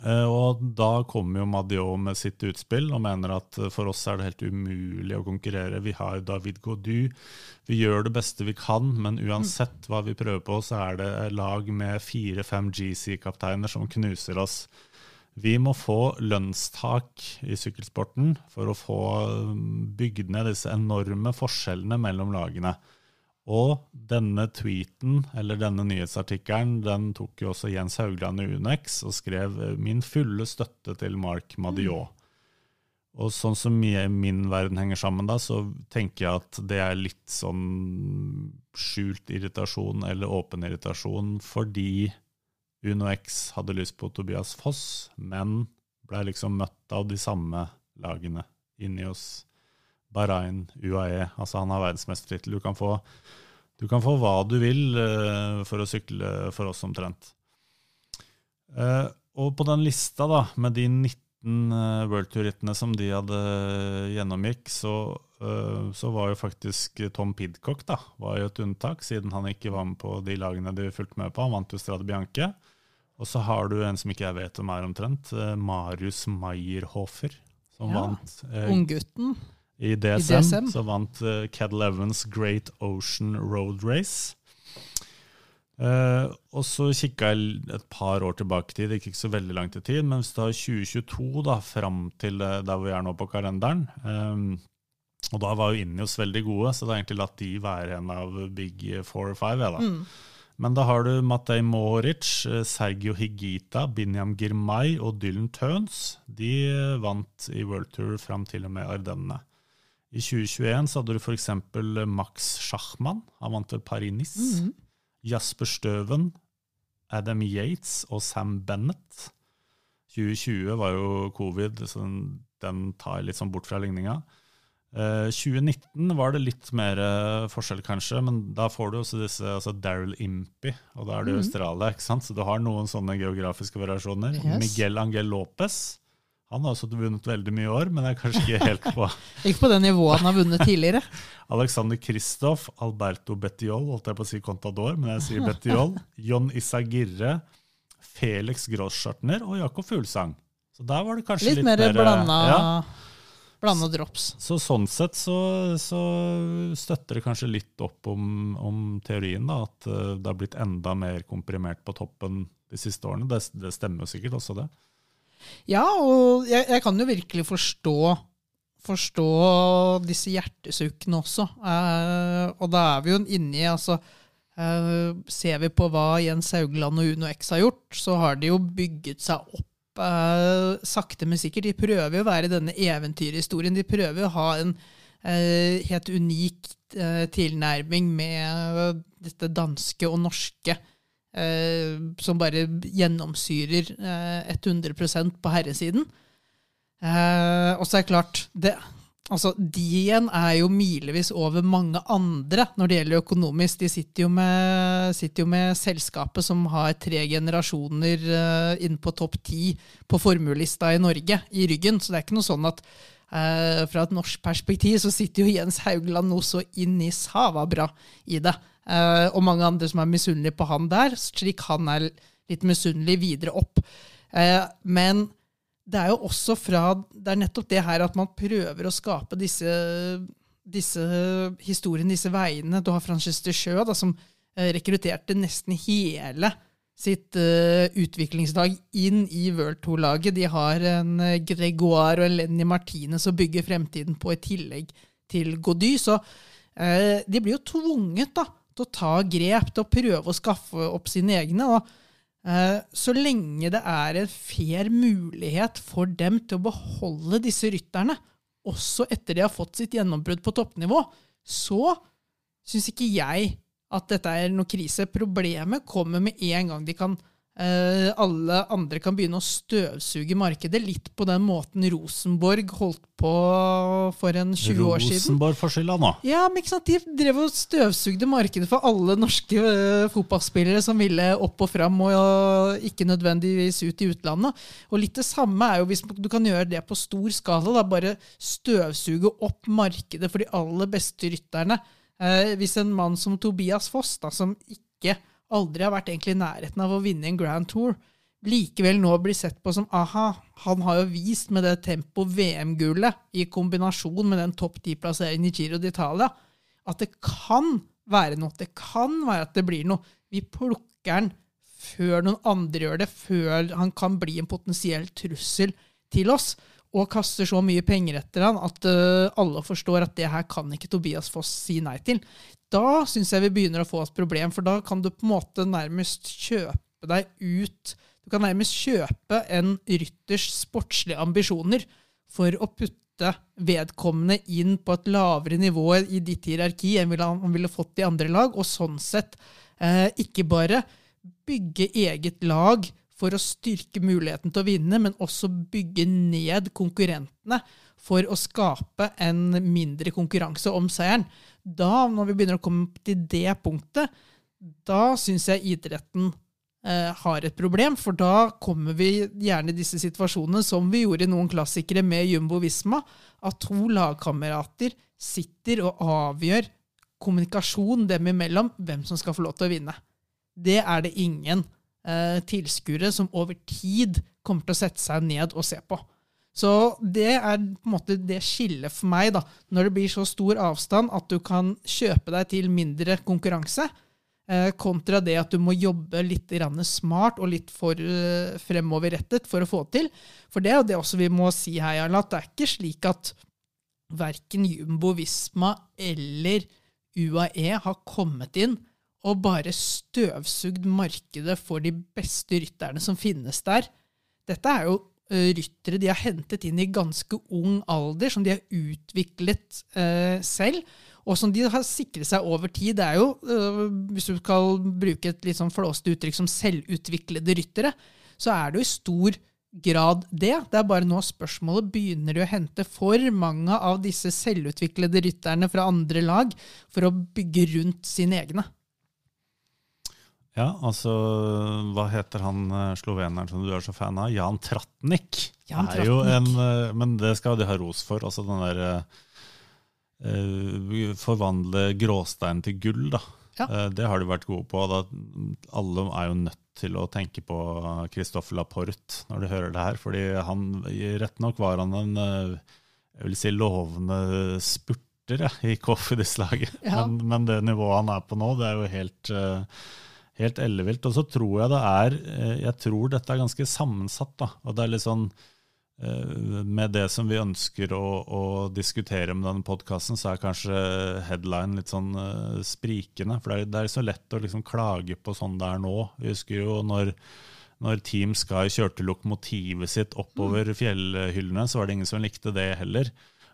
Eh, Og da kommer jo Madio med sitt utspill og mener at eh, for oss er det helt umulig å konkurrere. Vi har David Godu. vi gjør det beste vi kan, men uansett hva vi prøver på, så er det lag med fire-fem GC-kapteiner som knuser oss. Vi må få lønnstak i sykkelsporten for å få eh, bygd ned disse enorme forskjellene mellom lagene. Og denne tweeten, eller denne nyhetsartikkelen, den tok jo også Jens Haugland i Unex og skrev eh, 'min fulle støtte til Mark Madiot'. Og sånn som min verden henger sammen da, så tenker jeg at det er litt sånn skjult irritasjon eller åpen irritasjon fordi UnoX hadde lyst på Tobias Foss, men ble liksom møtt av de samme lagene inni oss. Bahrain, UAE, altså han har verdensmestertittel. Du, kan få- du kan få hva du vil eh, for å sykle for oss omtrent. Eh, og på den lista da, med de 19 uh, World Tour-rittene som de hadde gjennomgikk, så, eh, så var jo faktisk Tom Pidcock da, var jo et unntak, siden han ikke var med på de lagene de fulgte med på. Han vant jo Strade Bianche. Og så har du en som ikke jeg vet hvem er omtrent, eh, Marius Meyerhofer, som Ja. vant eh, Unggutten. I DSM, DSM. så vant uh, Cadel Evans Great Ocean Road Race. Uh, og så kikka jeg et par år tilbake i tid, det gikk ikke så veldig langt i tid, men hvis du har 2022 da, fram til uh, der vi er nå på kalenderen um, Og da var jo Innios veldig gode, så det har egentlig latt de være en av big four or five. jeg mm. Men da har du Matej Moric, eh, Sergio Higita, Binyam Girmay og Dylan Tøns. De eh, vant i World Tour fram til og med Ardennene. I 2021 så hadde du f.eks. Max Schachmann. Han vant vel Paris-Nice. Jasper Støven, Adam Yates og Sam Bennett. 2020 var jo covid, så den, den tar litt sånn bort fra ligninga. Eh, 2019 var det litt mer eh, forskjell, kanskje, men da får du også disse altså Daryl Impey, og da er det jo Australia, ikke sant? så du har noen sånne geografiske variasjoner. Yes. Miguel Angel Lopez, han har også vunnet veldig mye i år, men er kanskje ikke helt på [laughs] Ikke på det nivået han har vunnet tidligere. [laughs] Alexander Kristoff, Alberto Bettiol, holdt jeg på å si Contador, men jeg sier Bettiol. [laughs] John Isagirre, Felix Grosschartner og Jakob Fuglsang. Så der var det kanskje Litt litt, mer blanda, Ja. blanda drops. Så sånn sett så, så støtter det kanskje litt opp om, om teorien, da, at eh, det har blitt enda mer komprimert på toppen de siste årene. Det, det stemmer jo sikkert også, det. Ja, og jeg, jeg kan jo virkelig forstå forstå disse hjertesukkene også. Eh, og da er vi jo inni altså, eh, Ser vi på hva Jens Haugland og Uno X har gjort, så har de jo bygget seg opp eh, sakte, men sikkert. De prøver jo å være denne eventyrhistorien. De prøver jo å ha en eh, helt unik eh, tilnærming med dette danske og norske. Eh, som bare gjennomsyrer eh, 100% på herresiden. Eh, og så er det klart det, altså, De igjen er jo milevis over mange andre når det gjelder økonomisk. De sitter jo med, sitter jo med selskapet som har tre generasjoner eh, inn på topp ti på formuelista i Norge i ryggen. Så det er ikke noe sånn at eh, fra et norsk perspektiv så sitter jo Jens Haugland nå så inn i sava bra i det. Eh, og mange andre som er misunnelige på han der, slik han er litt misunnelig videre opp. Uh, men det er jo også fra Det er nettopp det her at man prøver å skape disse, disse historiene, disse veiene. Du har Francis de Sjø, som eh, rekrutterte nesten hele sitt uh, utviklingslag inn i World Tour-laget. De har en Gregoire og en Lenny Martinez å bygge fremtiden på, i tillegg til Gody. Så uh, de blir jo tvunget da, til å ta grep, til å prøve å skaffe opp sine egne. Eh, Så lenge det er en fair mulighet for dem til å beholde disse rytterne, også etter de har fått sitt gjennombrudd på toppnivå, så syns ikke jeg at dette er noe krise. Problemet kommer med en gang de kan eh, alle andre kan begynne å støvsuge markedet, litt på den måten Rosenborg holdt på for en 20 år siden. Rosenborg-forskjellene skylda nå. Ja, men ikke sant? De drev og støvsugde markedet for alle norske øh, fotballspillere som ville opp og fram, og øh, ikke nødvendigvis ut i utlandet. Og litt det samme er jo hvis du kan gjøre det på stor skala. Da, bare støvsuge opp markedet for de aller beste rytterne. Eh, hvis en mann som Tobias Foss, da, som ikke aldri har vært egentlig i nærheten av å vinne en Grand Tour, likevel nå blir sett på som aha, han har jo vist med det tempo VM-gullet i kombinasjon med den topp 10-plasseringen i Giro d'Italia, at det kan være noe. Det kan være at det blir noe. Vi plukker han før noen andre gjør det, før han kan bli en potensiell trussel til oss, og kaster så mye penger etter han at uh, alle forstår at det her kan ikke Tobias Foss si nei til. Da syns jeg vi begynner å få et problem, for da kan du på en måte nærmest kjøpe deg ut Du kan nærmest kjøpe en rytters sportslige ambisjoner for å putte vedkommende inn på et lavere nivå i ditt hierarki enn han ville fått i andre lag, og sånn sett eh, ikke bare bygge eget lag for å styrke muligheten til å vinne, men også bygge ned konkurrentene for å skape en mindre konkurranse om seieren. Da, når vi begynner å komme til det punktet, da syns jeg idretten eh, har et problem, for da kommer vi gjerne i disse situasjonene som vi gjorde i noen klassikere med Jumbo Visma, at to lagkamerater sitter og avgjør kommunikasjon dem imellom hvem som skal få lov til å vinne. Det er det ingen eh, tilskuere som over tid kommer til å sette seg ned og se på. Så det er på en måte det skillet for meg, da, når det blir så stor avstand at du kan kjøpe deg til mindre konkurranse, eh, kontra det at du må jobbe litt smart og litt for eh, fremoverrettet for å få til. For det er jo det også vi må si her, Jarl, at det er ikke slik at verken Jumbo Visma eller UAE har kommet inn og bare støvsugd markedet for de beste rytterne som finnes der. Dette er jo ryttere de har hentet inn i ganske ung alder, som de har utviklet eh, selv, og som de har sikret seg over tid. Det er jo, eh, hvis du skal bruke et litt sånn flåste uttrykk som selvutviklede ryttere, så er det jo i stor grad det. Det er bare nå spørsmålet begynner de å hente for mange av disse selvutviklede rytterne fra andre lag for å bygge rundt sine egne. Ja, altså Hva heter han eh, sloveneren som du er så fan av? Jan Tratnik. Jan Er jo en, eh, men det skal de ha ros for. Altså den der eh, Forvandle gråstein til gull, da. Ja. Eh, det har de vært gode på. Da, alle er jo nødt til å tenke på Christoffer Laporte når de hører det her. fordi han, rett nok var han en eh, jeg vil si lovende spurter ja, i Cofidis-laget. Ja. Men, men det nivået han er på nå, det er jo helt eh, Helt ellevilt. Og så tror jeg det er eh, Jeg tror dette er ganske sammensatt. da, og det er litt sånn eh, Med det som vi ønsker å, å diskutere med denne podkasten, så er kanskje headline litt sånn eh, sprikende. For det er, det er så lett å liksom klage på sånn det er nå. Vi husker jo når, når Team Sky kjørte lokomotivet sitt oppover fjellhyllene, så var det ingen som likte det heller.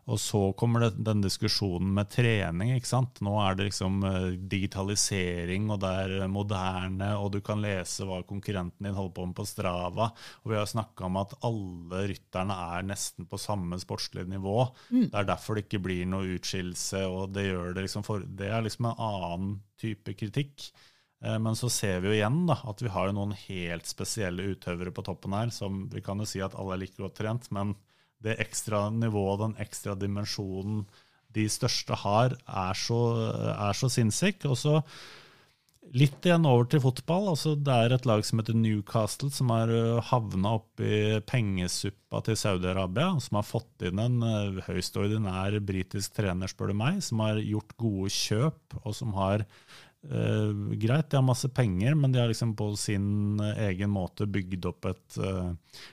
Og så kommer det, den diskusjonen med trening. ikke sant? Nå er det liksom eh, digitalisering, og det er moderne, og du kan lese hva konkurrenten din holder på med på Strava. Og vi har snakka om at alle rytterne er nesten på samme sportslige nivå. Det er derfor det ikke blir noe utskillelse, og det gjør det liksom for Det er liksom en annen type kritikk. Eh, Men så ser vi jo igjen da, at vi har noen helt spesielle utøvere på toppen her. som Vi kan jo si at alle er like godt trent, men det ekstra nivået, den ekstra dimensjonen de største har, er så, er så sinnssyk. Og så litt igjen over til fotball. altså Det er et lag som heter Newcastle, som har ø, havna oppi pengesuppa til Saudi-Arabia. Som har fått inn en høyst ordinær britisk trener, spør du meg, som har gjort gode kjøp, og som har Eh, greit, de har masse penger, men de har liksom på sin egen måte bygd opp et,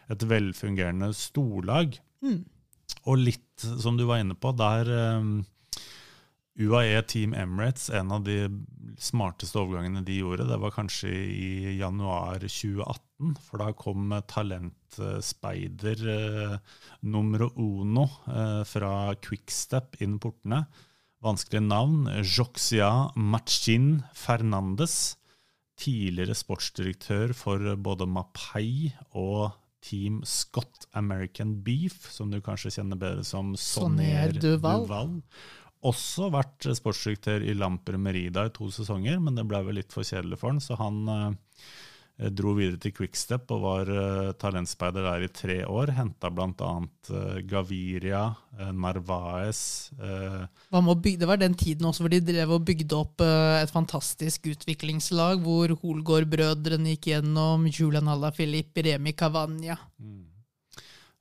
et velfungerende storlag. Og litt som du var inne på, der um, UAE Team Emirates, en av de smarteste overgangene de gjorde, det var kanskje i januar 2018, for da kom talentspeider eh, numero uno eh, fra Quickstep inn portene. Vanskelig navn, Joxia Machin Fernandes, tidligere sportsdirektør for både Mapei og Team Scott American Beef, som du kanskje kjenner bedre som Sonnier Duval. Duval. Også vært sportsdirektør i Lamper Merida i to sesonger, men det ble vel litt for kjedelig for han, så han eh, dro videre til Quickstep og var eh, talentspeider der i tre år. Henta bl.a. Uh, Gaviria, eh, Narvaez eh, det var den tiden også hvor de drev og bygde opp eh, et fantastisk utviklingslag, hvor Holgård-brødrene gikk gjennom Julian Alaphilippe, Remi Cavagna. Eh,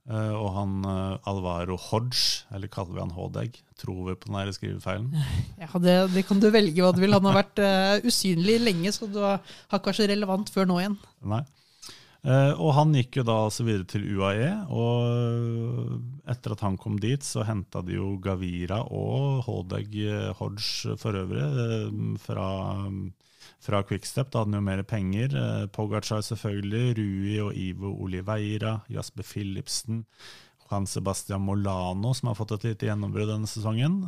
og han eh, Alvaro Hodge, eller kaller vi han Hodeg, tror vi på den her skrivefeilen. [laughs] Ja, det, det kan du velge hva du vil. Han har vært uh, usynlig lenge, så du har, har så relevant før nå igjen. Nei. Uh, og han gikk jo da altså videre til UAE, og etter at han kom dit, så henta de jo Gavira og Hodeg eh, Hodge for øvrig eh, fra, fra Quickstep. Da hadde han jo mer penger. Eh, Pogacar selvfølgelig, Rui og Ivo Oliveira, Jasper Philipsen, Juan Sebastian Molano, som har fått et lite gjennombrudd denne sesongen.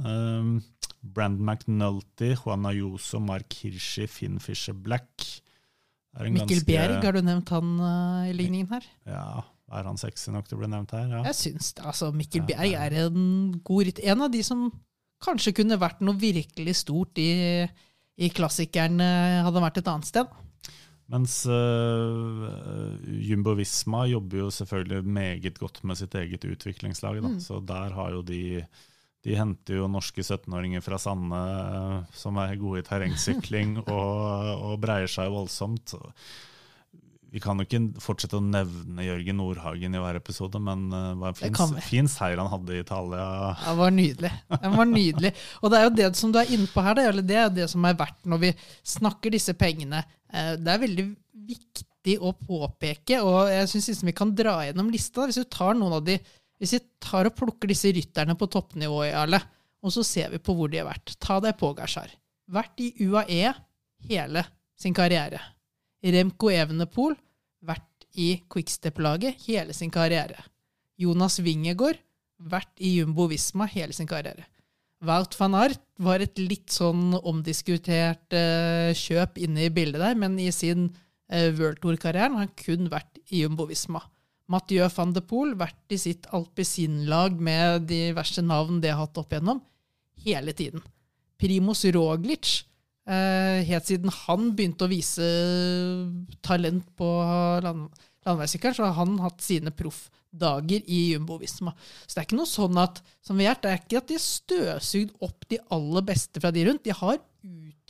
Brand Brandon McNulty, Juan Ayuso, Mark Hirschi, Finn Fisher Black. Mikkel ganske- Bjerg, har du nevnt han uh, i ligningen her? Ja, er han sexy nok til å bli nevnt her? Ja. Jeg syns det. Altså, Mikkel Bjerg er en god ritt. En av de som kanskje kunne vært noe virkelig stort i, i klassikeren, hadde hadde vært et annet sted. Mens uh, Jumbo Visma jobber jo selvfølgelig meget godt med sitt eget utviklingslag. Da. Så der har jo de De henter jo norske 17-åringer fra Sande eh, som er gode i terrengsykling [laughs] og, og breier seg voldsomt. Vi kan jo ikke fortsette å nevne Jørgen Nordhagen i hver episode, men uh, det var en fin, fin seier han hadde i Italia. Det var nydelig. Den var nydelig. Og det er jo det som du er inne på her, det, eller det er det som er verdt når vi snakker disse pengene. Eh, Det er veldig viktig å påpeke, og jeg syns liksom vi kan dra gjennom lista. Hvis vi tar noen av de, hvis vi tar og plukker disse rytterne på toppnivå, Jarle, og så ser vi på hvor de har vært. Ta deg på, Gashar. Vært i UAE hele sin karriere. Remco Evenepool vært i Quickstep-laget hele sin karriere. Jonas Wingegård vært i Jumbo Visma hele sin karriere. Wout van Art var et litt sånn omdiskutert uh, kjøp inne i bildet der, men i sin uh, World Tour-karriere har han kun vært i Jumbo Visma. Mathieu van de Poel vært i sitt alpesinlag med diverse navn det har hatt opp igjennom, hele tiden. Primus Roglic, helt siden han begynte å vise talent på land, landeveissykkelen, så har han hatt sine proffdager i Jumbo Visma. Så det er ikke noe sånn at som vi er, det er ikke at de har støvsugd opp de aller beste fra de rundt. De har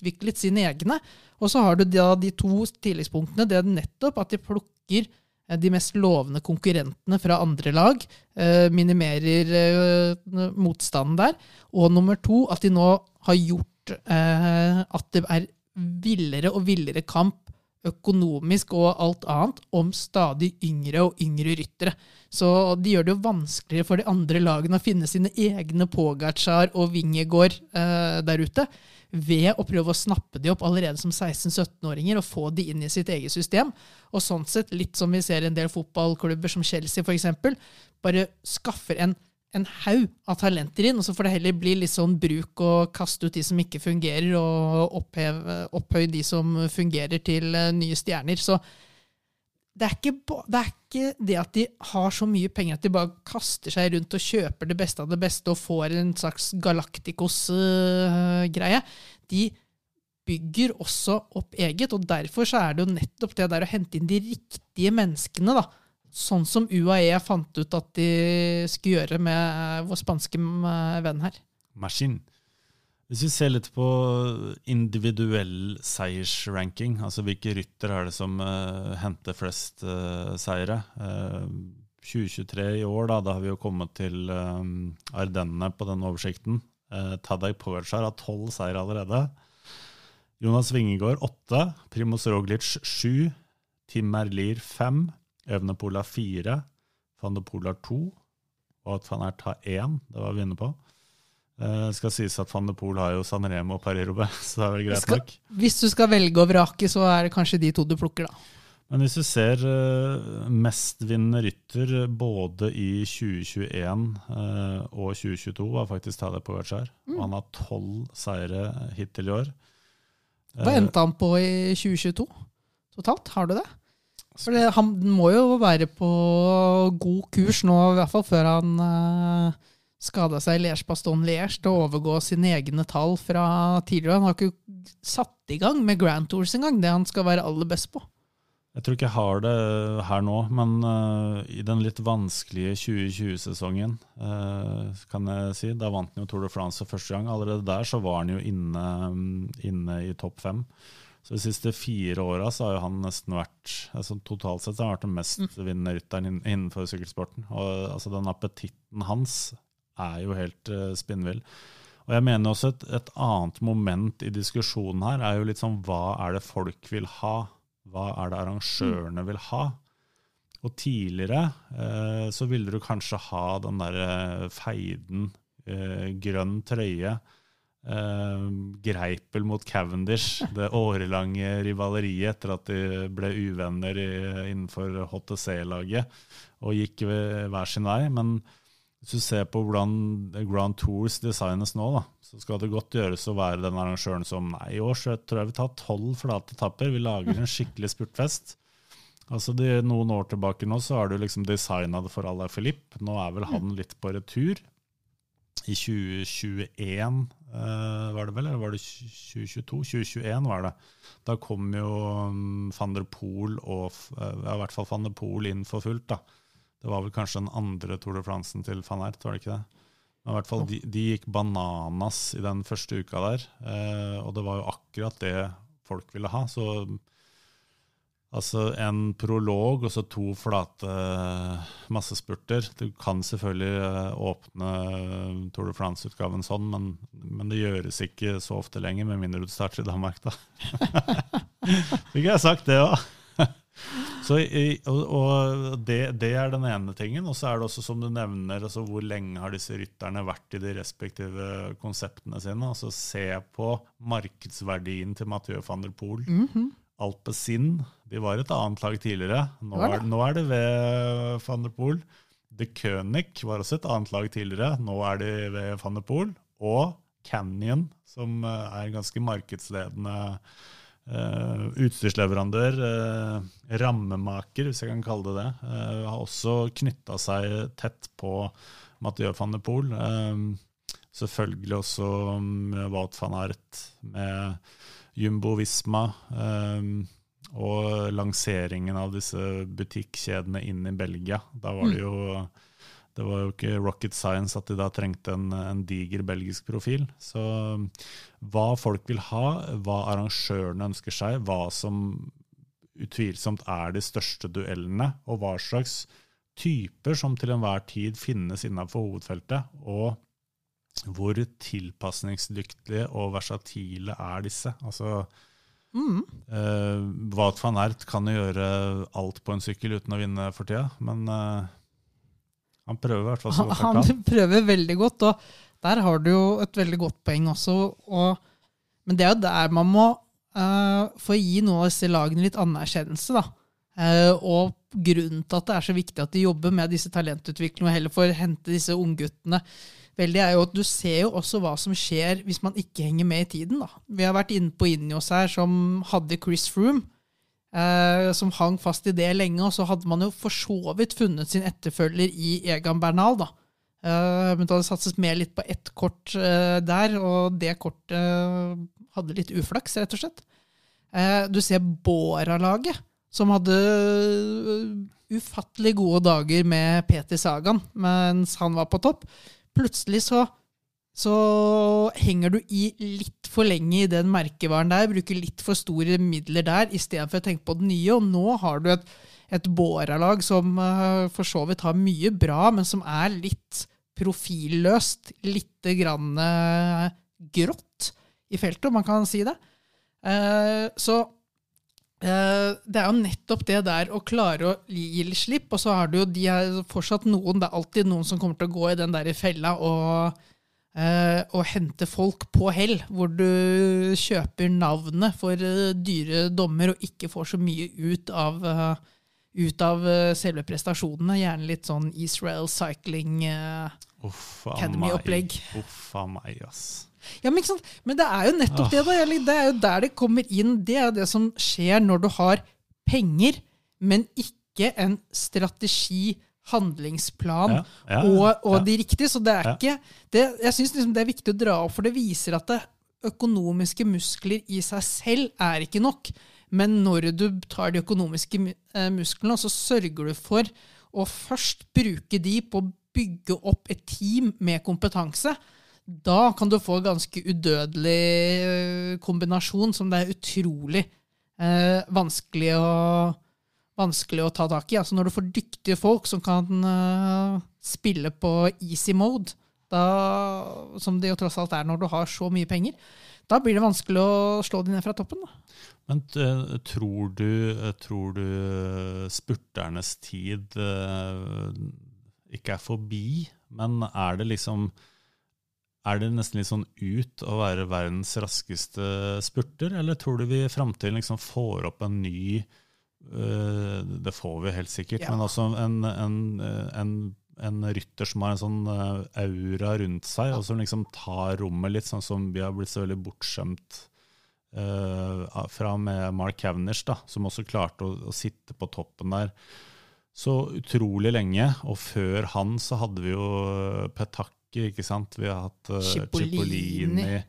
utviklet sine egne. Og så har du da de to tilleggspunktene. Det er nettopp at de plukker eh, de mest lovende konkurrentene fra andre lag. eh, Minimerer eh, motstanden der. Og nummer to, at de nå har gjort eh, at det er villere og villere kamp økonomisk og alt annet om stadig yngre og yngre ryttere. Så de gjør det jo vanskeligere for de andre lagene å finne sine egne Pogacar og Vingegård eh, der ute, ved å prøve å snappe de opp allerede som 16-17-åringer og få de inn i sitt eget system. Og sånn sett, litt som vi ser i en del fotballklubber som Chelsea f.eks., bare skaffer en en haug av talenter inn, og så får det heller bli litt sånn bruk og kaste ut de som ikke fungerer, og oppheve, opphøye de som fungerer til eh, nye stjerner. Så det er, ikke, det er ikke det at de har så mye penger at de bare kaster seg rundt og kjøper det beste av det beste og får en slags Galacticos-greie. De bygger også opp eget, og derfor så er det jo nettopp det der å hente inn de riktige menneskene, da. Sånn som UAE fant ut at de skulle gjøre med eh, vår spanske eh, venn her. Maskin. Hvis vi ser litt på individuell seiersranking, altså hvilke rytter er det som uh, henter flest uh, seire? Uh, 2023 i år, da, da har vi jo kommet til um, Ardennene på den oversikten. Uh, Tadej Pogacar har tolv seire allerede. Jonas Wingegård åtte. Primoz Roglic sju. Tim Merlier fem. Har fire. Van de Poel har to. Og at van Ert har én. Det var vi inne på. Eh, Det skal sies at van de Poel har jo San Remo og Paris-Roubaix, [laughs] så det er vel greit Skal, nok. hvis du skal velge å vrake, så er det kanskje de to du plukker, da. Men hvis du ser uh, mestvinnende rytter eh, både i 2021 eh, og 2022, var faktisk Tadej Pogacar. Mm. Og han har tolv seire hittil i år. Hva Eh, endte han på i 2022 totalt? Har du det? For det, han må jo være på god kurs nå, i hvert fall før han uh, skada seg i Liège-Baston-Liège til å overgå sine egne tall fra tidligere. Han har ikke satt i gang med Grand Tours engang, det han skal være aller best på. Jeg tror ikke jeg har det her nå, men uh, i den litt vanskelige 2020-sesongen, uh, kan jeg si, da vant han jo Tour de France første gang. Allerede der så var han jo inne, um, inne i topp fem. Så de siste fire åra har jo han nesten vært altså Totalt sett så har han vært den mestvinnende rytteren innenfor sykkelsporten. Og altså den appetitten hans er jo helt uh, spinnvill. Og jeg mener også et, et annet moment i diskusjonen her er jo litt sånn hva er det folk vil ha? Hva er det arrangørene vil ha? Og tidligere eh, så ville du kanskje ha den derre feiden, eh, grønn trøye, eh, Greipel mot Cavendish, det årelange rivaleriet etter at de ble uvenner i, innenfor HTC-laget og gikk hver sin vei. Men hvis du ser på hvordan Grand Tours designes nå, da, så skal det godt gjøres å være den arrangøren som Nei, i år så tror jeg vi tar tolv flate etapper. Vi lager en skikkelig spurtfest. Altså de, Noen år tilbake nå så har du liksom designa det for Alain Philippe. Nå er vel han litt på retur. I 2021 eh, var det vel, eller var det 2022? 2021 var det. Da kom jo um, van der Poel og uh, i hvert fall van der Poel inn for fullt. da. Det var vel kanskje den andre Tour de France til van Ert, var det ikke det? Men i hvert fall, de, de gikk bananas i den første uka der, eh, og det var jo akkurat det folk ville ha. Så altså en prolog og så to flate massespurter. Du kan selvfølgelig eh, åpne Tour de France-utgaven sånn, men, men, det gjøres ikke så ofte lenger, med mindre du starter i Danmark, da. [laughs] Fikk jeg sagt det òg? [laughs] Så, og, og det, det, er den ene tingen. Og så er det også, som du nevner, altså hvor lenge har disse rytterne vært i de respektive konseptene sine. Altså Se på markedsverdien til Mathieu van der Poel. Mm -hmm. Alpezin de var et annet lag tidligere. Nå er, nå er det ved van der Poel. The König var også et annet lag tidligere. Nå er de ved van der Poel. Og Canyon, som eh, er ganske markedsledende Uh, utstyrsleverandør, uh, rammemaker, hvis jeg kan kalle det det, uh, har også knytta seg tett på Mathieu van der Poel. selvfølgelig også med Wout van Art, med Jumbo Visma. Og lanseringen av disse butikkjedene inn i Belgia. Da var det mm. jo det var jo ikke rocket science at de da trengte en, en, diger belgisk profil. Så hva folk vil ha, hva arrangørene ønsker seg, hva som utvilsomt er de største duellene, og hva slags typer som til enhver tid finnes innenfor hovedfeltet, og hvor tilpasningsdyktige og versatile er disse. Altså, mm. Uh, Wout van Ert kan jo gjøre alt på en sykkel uten å vinne for tida, men uh, han prøver i hvert fall så godt han kan. Han prøver veldig godt, og der har du jo et veldig godt poeng også. Og, men det er jo der man må uh, få gi noen av disse lagene litt anerkjennelse, da. Uh, og grunnen til at det er så viktig at de jobber med disse talentutviklingene og heller får hente disse ungguttene, veldig er jo at du ser jo også hva som skjer hvis man ikke henger med i tiden. da. Vi har vært inne på Injos her, som hadde Chris Froome eh, som hang fast i det lenge. Og så hadde man jo for så vidt funnet sin etterfølger i Egan Bernal. da. Eh, men det hadde satset mer litt på ett kort eh, der, og det kortet eh, hadde litt uflaks, rett og slett. Eh, du ser Bora-laget, som hadde eh, ufattelig gode dager med Peter Sagan mens han var på topp. Plutselig så så henger du i litt for lenge i den merkevaren der, bruker litt for store midler der istedenfor å tenke på det nye. Og nå har du et, et Båra-lag som uh, for så vidt har mye bra, men som er litt profilløst. Lite grann uh, grått i feltet, om man kan si det. Så det er jo nettopp det der å klare å gi litt slipp, og så har du jo de er fortsatt noen, det er alltid noen som kommer til å gå i den der fella og Uh, og hente folk på hell, hvor du kjøper navnet for uh, dyre dommer og ikke får så mye ut av, ut av selve prestasjonene. Gjerne litt sånn Israel Cycling Academy-opplegg. Uff a meg, ass. Ja, men, men, det er jo nettopp det. da. Det er jo der det kommer inn. Det er det som skjer når du har penger, men ikke en strategi handlingsplan ja, ja, og, og de riktige. Så det er ikke det, Jeg syns liksom det er viktig å dra opp, for det viser at det økonomiske muskler i seg selv er ikke nok. Men når du tar de økonomiske eh, musklene, så sørger du for å først bruke de på å bygge opp et team med kompetanse. Da kan du få en ganske udødelig eh, kombinasjon som det er utrolig eh, vanskelig å vanskelig å ta tak i. Altså når du får dyktige folk som kan eh, spille på easy mode, da, som det jo tross alt er når du har så mye penger, da blir det vanskelig å slå de ned fra toppen. Da. Men tror, du, tror du spurternes tid ikke er forbi, men er det liksom er det nesten litt sånn ut å være verdens raskeste spurter, eller tror du vi i framtiden liksom får opp en ny uh, Det får vi helt sikkert, Ja. men altså en, en, en, en rytter som har en sånn øh, aura rundt seg, og som liksom tar rommet litt, sånn som vi har blitt så veldig bortskjemt uh, fra med Mark Cavendish, da, som også klarte å, å sitte på toppen der så utrolig lenge. Og før han så hadde vi jo Petacchi, ikke sant? Vi har hatt uh, Cipollini.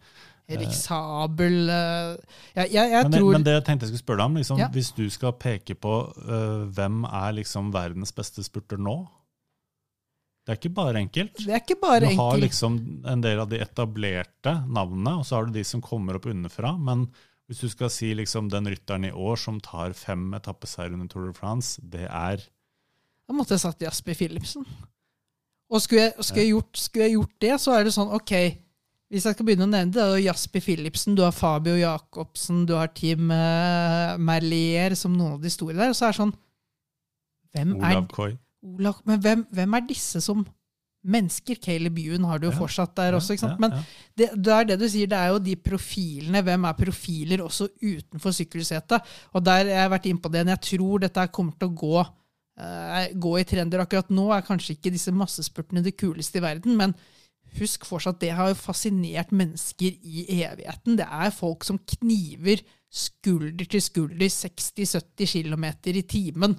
Erik Sabel eh, Jeg, jeg, jeg Men, det- tror men det jeg tenkte jeg skulle spørre deg om, liksom, Ja. hvis du skal peke på uh, hvem er liksom verdens beste spurter nå? Det er ikke bare enkelt. Det er ikke bare enkelt. du har enkelt. liksom en del av de etablerte navnene, og så har du de som kommer opp underfra. Men hvis du skal si liksom den rytteren i år som tar fem etappeseier under Tour de France, det er Da måtte jeg sagt Jasper Philipsen. Og skulle jeg, skulle, jeg gjort, skulle jeg gjort det, så er det sånn OK Hvis jeg skal begynne å nevne det, det er Jasper Philipsen, du har Fabio Jacobsen, du har Team uh, Merlier som noen av de store der. Og så er det sånn Hvem er Olav Koi. Men hvem, hvem er disse som mennesker? Caleb Ewan har du jo Ja, fortsatt der også. ikke sant? Men ja. det, det er det du sier, det er jo de profilene. Hvem er profiler også utenfor sykkelsetet? Og der jeg har jeg vært inne på det. Jeg tror dette kommer til å gå, eh, gå i trender. Akkurat nå er kanskje ikke disse massespurtene det kuleste i verden, men husk fortsatt, det har jo fascinert mennesker i evigheten. Det er folk som kniver skulder til skulder 60-70 km i timen.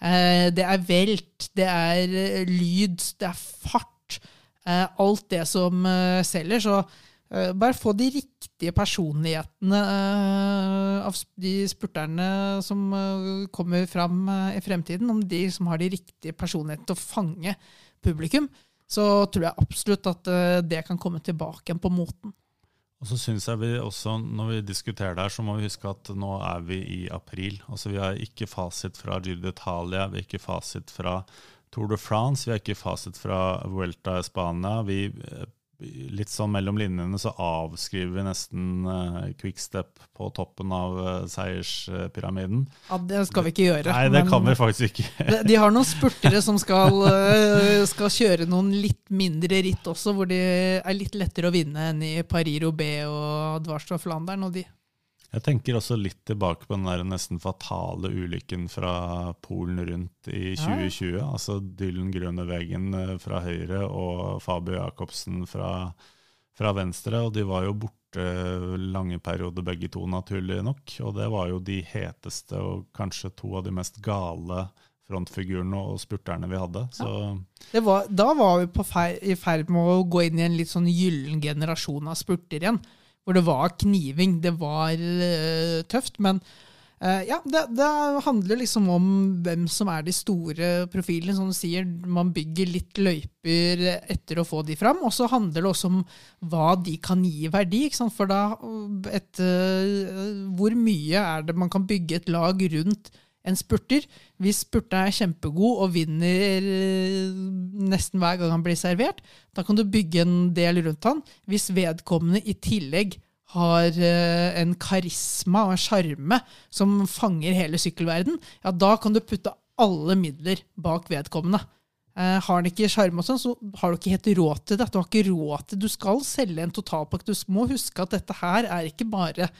Eh, det er velt, det er eh, lyd, det er fart. Eh, alt det som eh, selger. Så eh, bare få de riktige personlighetene eh, av de spurterne som eh, kommer fram eh, i fremtiden, om de som har de riktige personlighetene til å fange publikum, så tror jeg absolutt at eh, det kan komme tilbake igjen på moten. Og så synes jeg vi også, Når vi diskuterer det her, så må vi huske at nå er vi i april. Altså Vi har ikke fasit fra Giro d'Italia, vi har ikke fasit fra Tour de France, vi har ikke fasit fra Vuelta i Spania. Vi, eh, litt sånn mellom linjene så avskriver vi nesten uh, quickstep på toppen av uh, seierspyramiden. Ja, det skal vi ikke gjøre. Nei, det kan vi faktisk ikke. [laughs] De, de har noen spurtere som skal, uh, skal kjøre noen litt mindre ritt også, hvor det er litt lettere å vinne enn i Paris-Roubais og Dvarstad Flandern. Og de. Jeg tenker også litt tilbake på den der nesten fatale ulykken fra Polen rundt i 2020. Altså Dylan Grønevegen eh, fra høyre og Fabio Jacobsen fra, fra venstre. Og de var jo borte lange perioder begge to, naturlig nok. Og det var jo de heteste og kanskje to av de mest gale frontfigurene og spurterne vi hadde. Så Det var, da var vi på fei, i ferd med å gå inn i en litt sånn gyllen generasjon av spurter igjen. Hvor det var kniving. Det var uh, tøft. Men uh, ja, det, det handler liksom om hvem som er de store profilene. Som du sier, man bygger litt løyper etter å få de fram. Og så handler det også om hva de kan gi verdi. For da øh, et, uh, Hvor mye er det man kan bygge et lag rundt en spurter. Hvis spurteren er kjempegod og vinner eh, nesten hver gang han blir servert, da kan du bygge en del rundt han. Hvis vedkommende i tillegg har eh, en karisma og en sjarme som fanger hele sykkelverden, ja, da kan du putte alle midler bak vedkommende. Uh, har han ikke sjarm, sånn, så har du ikke helt råd til det. Du har ikke råd til Du skal selge en totalpakke. Du må huske at dette her er ikke bare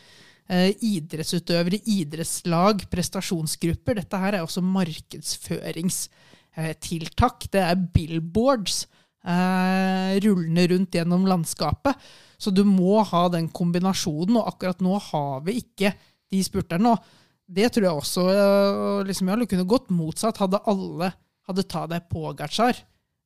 idrettsutøvere, idrettslag, prestasjonsgrupper. Dette her er også markedsføringstiltak. Det er billboards eh, rullende rundt gjennom landskapet. Så du må ha den kombinasjonen, og akkurat nå har vi ikke de spurterne. Og det tror jeg også eh, liksom, Jeg kunne gått motsatt. Hadde alle hadde Tadej Pogacar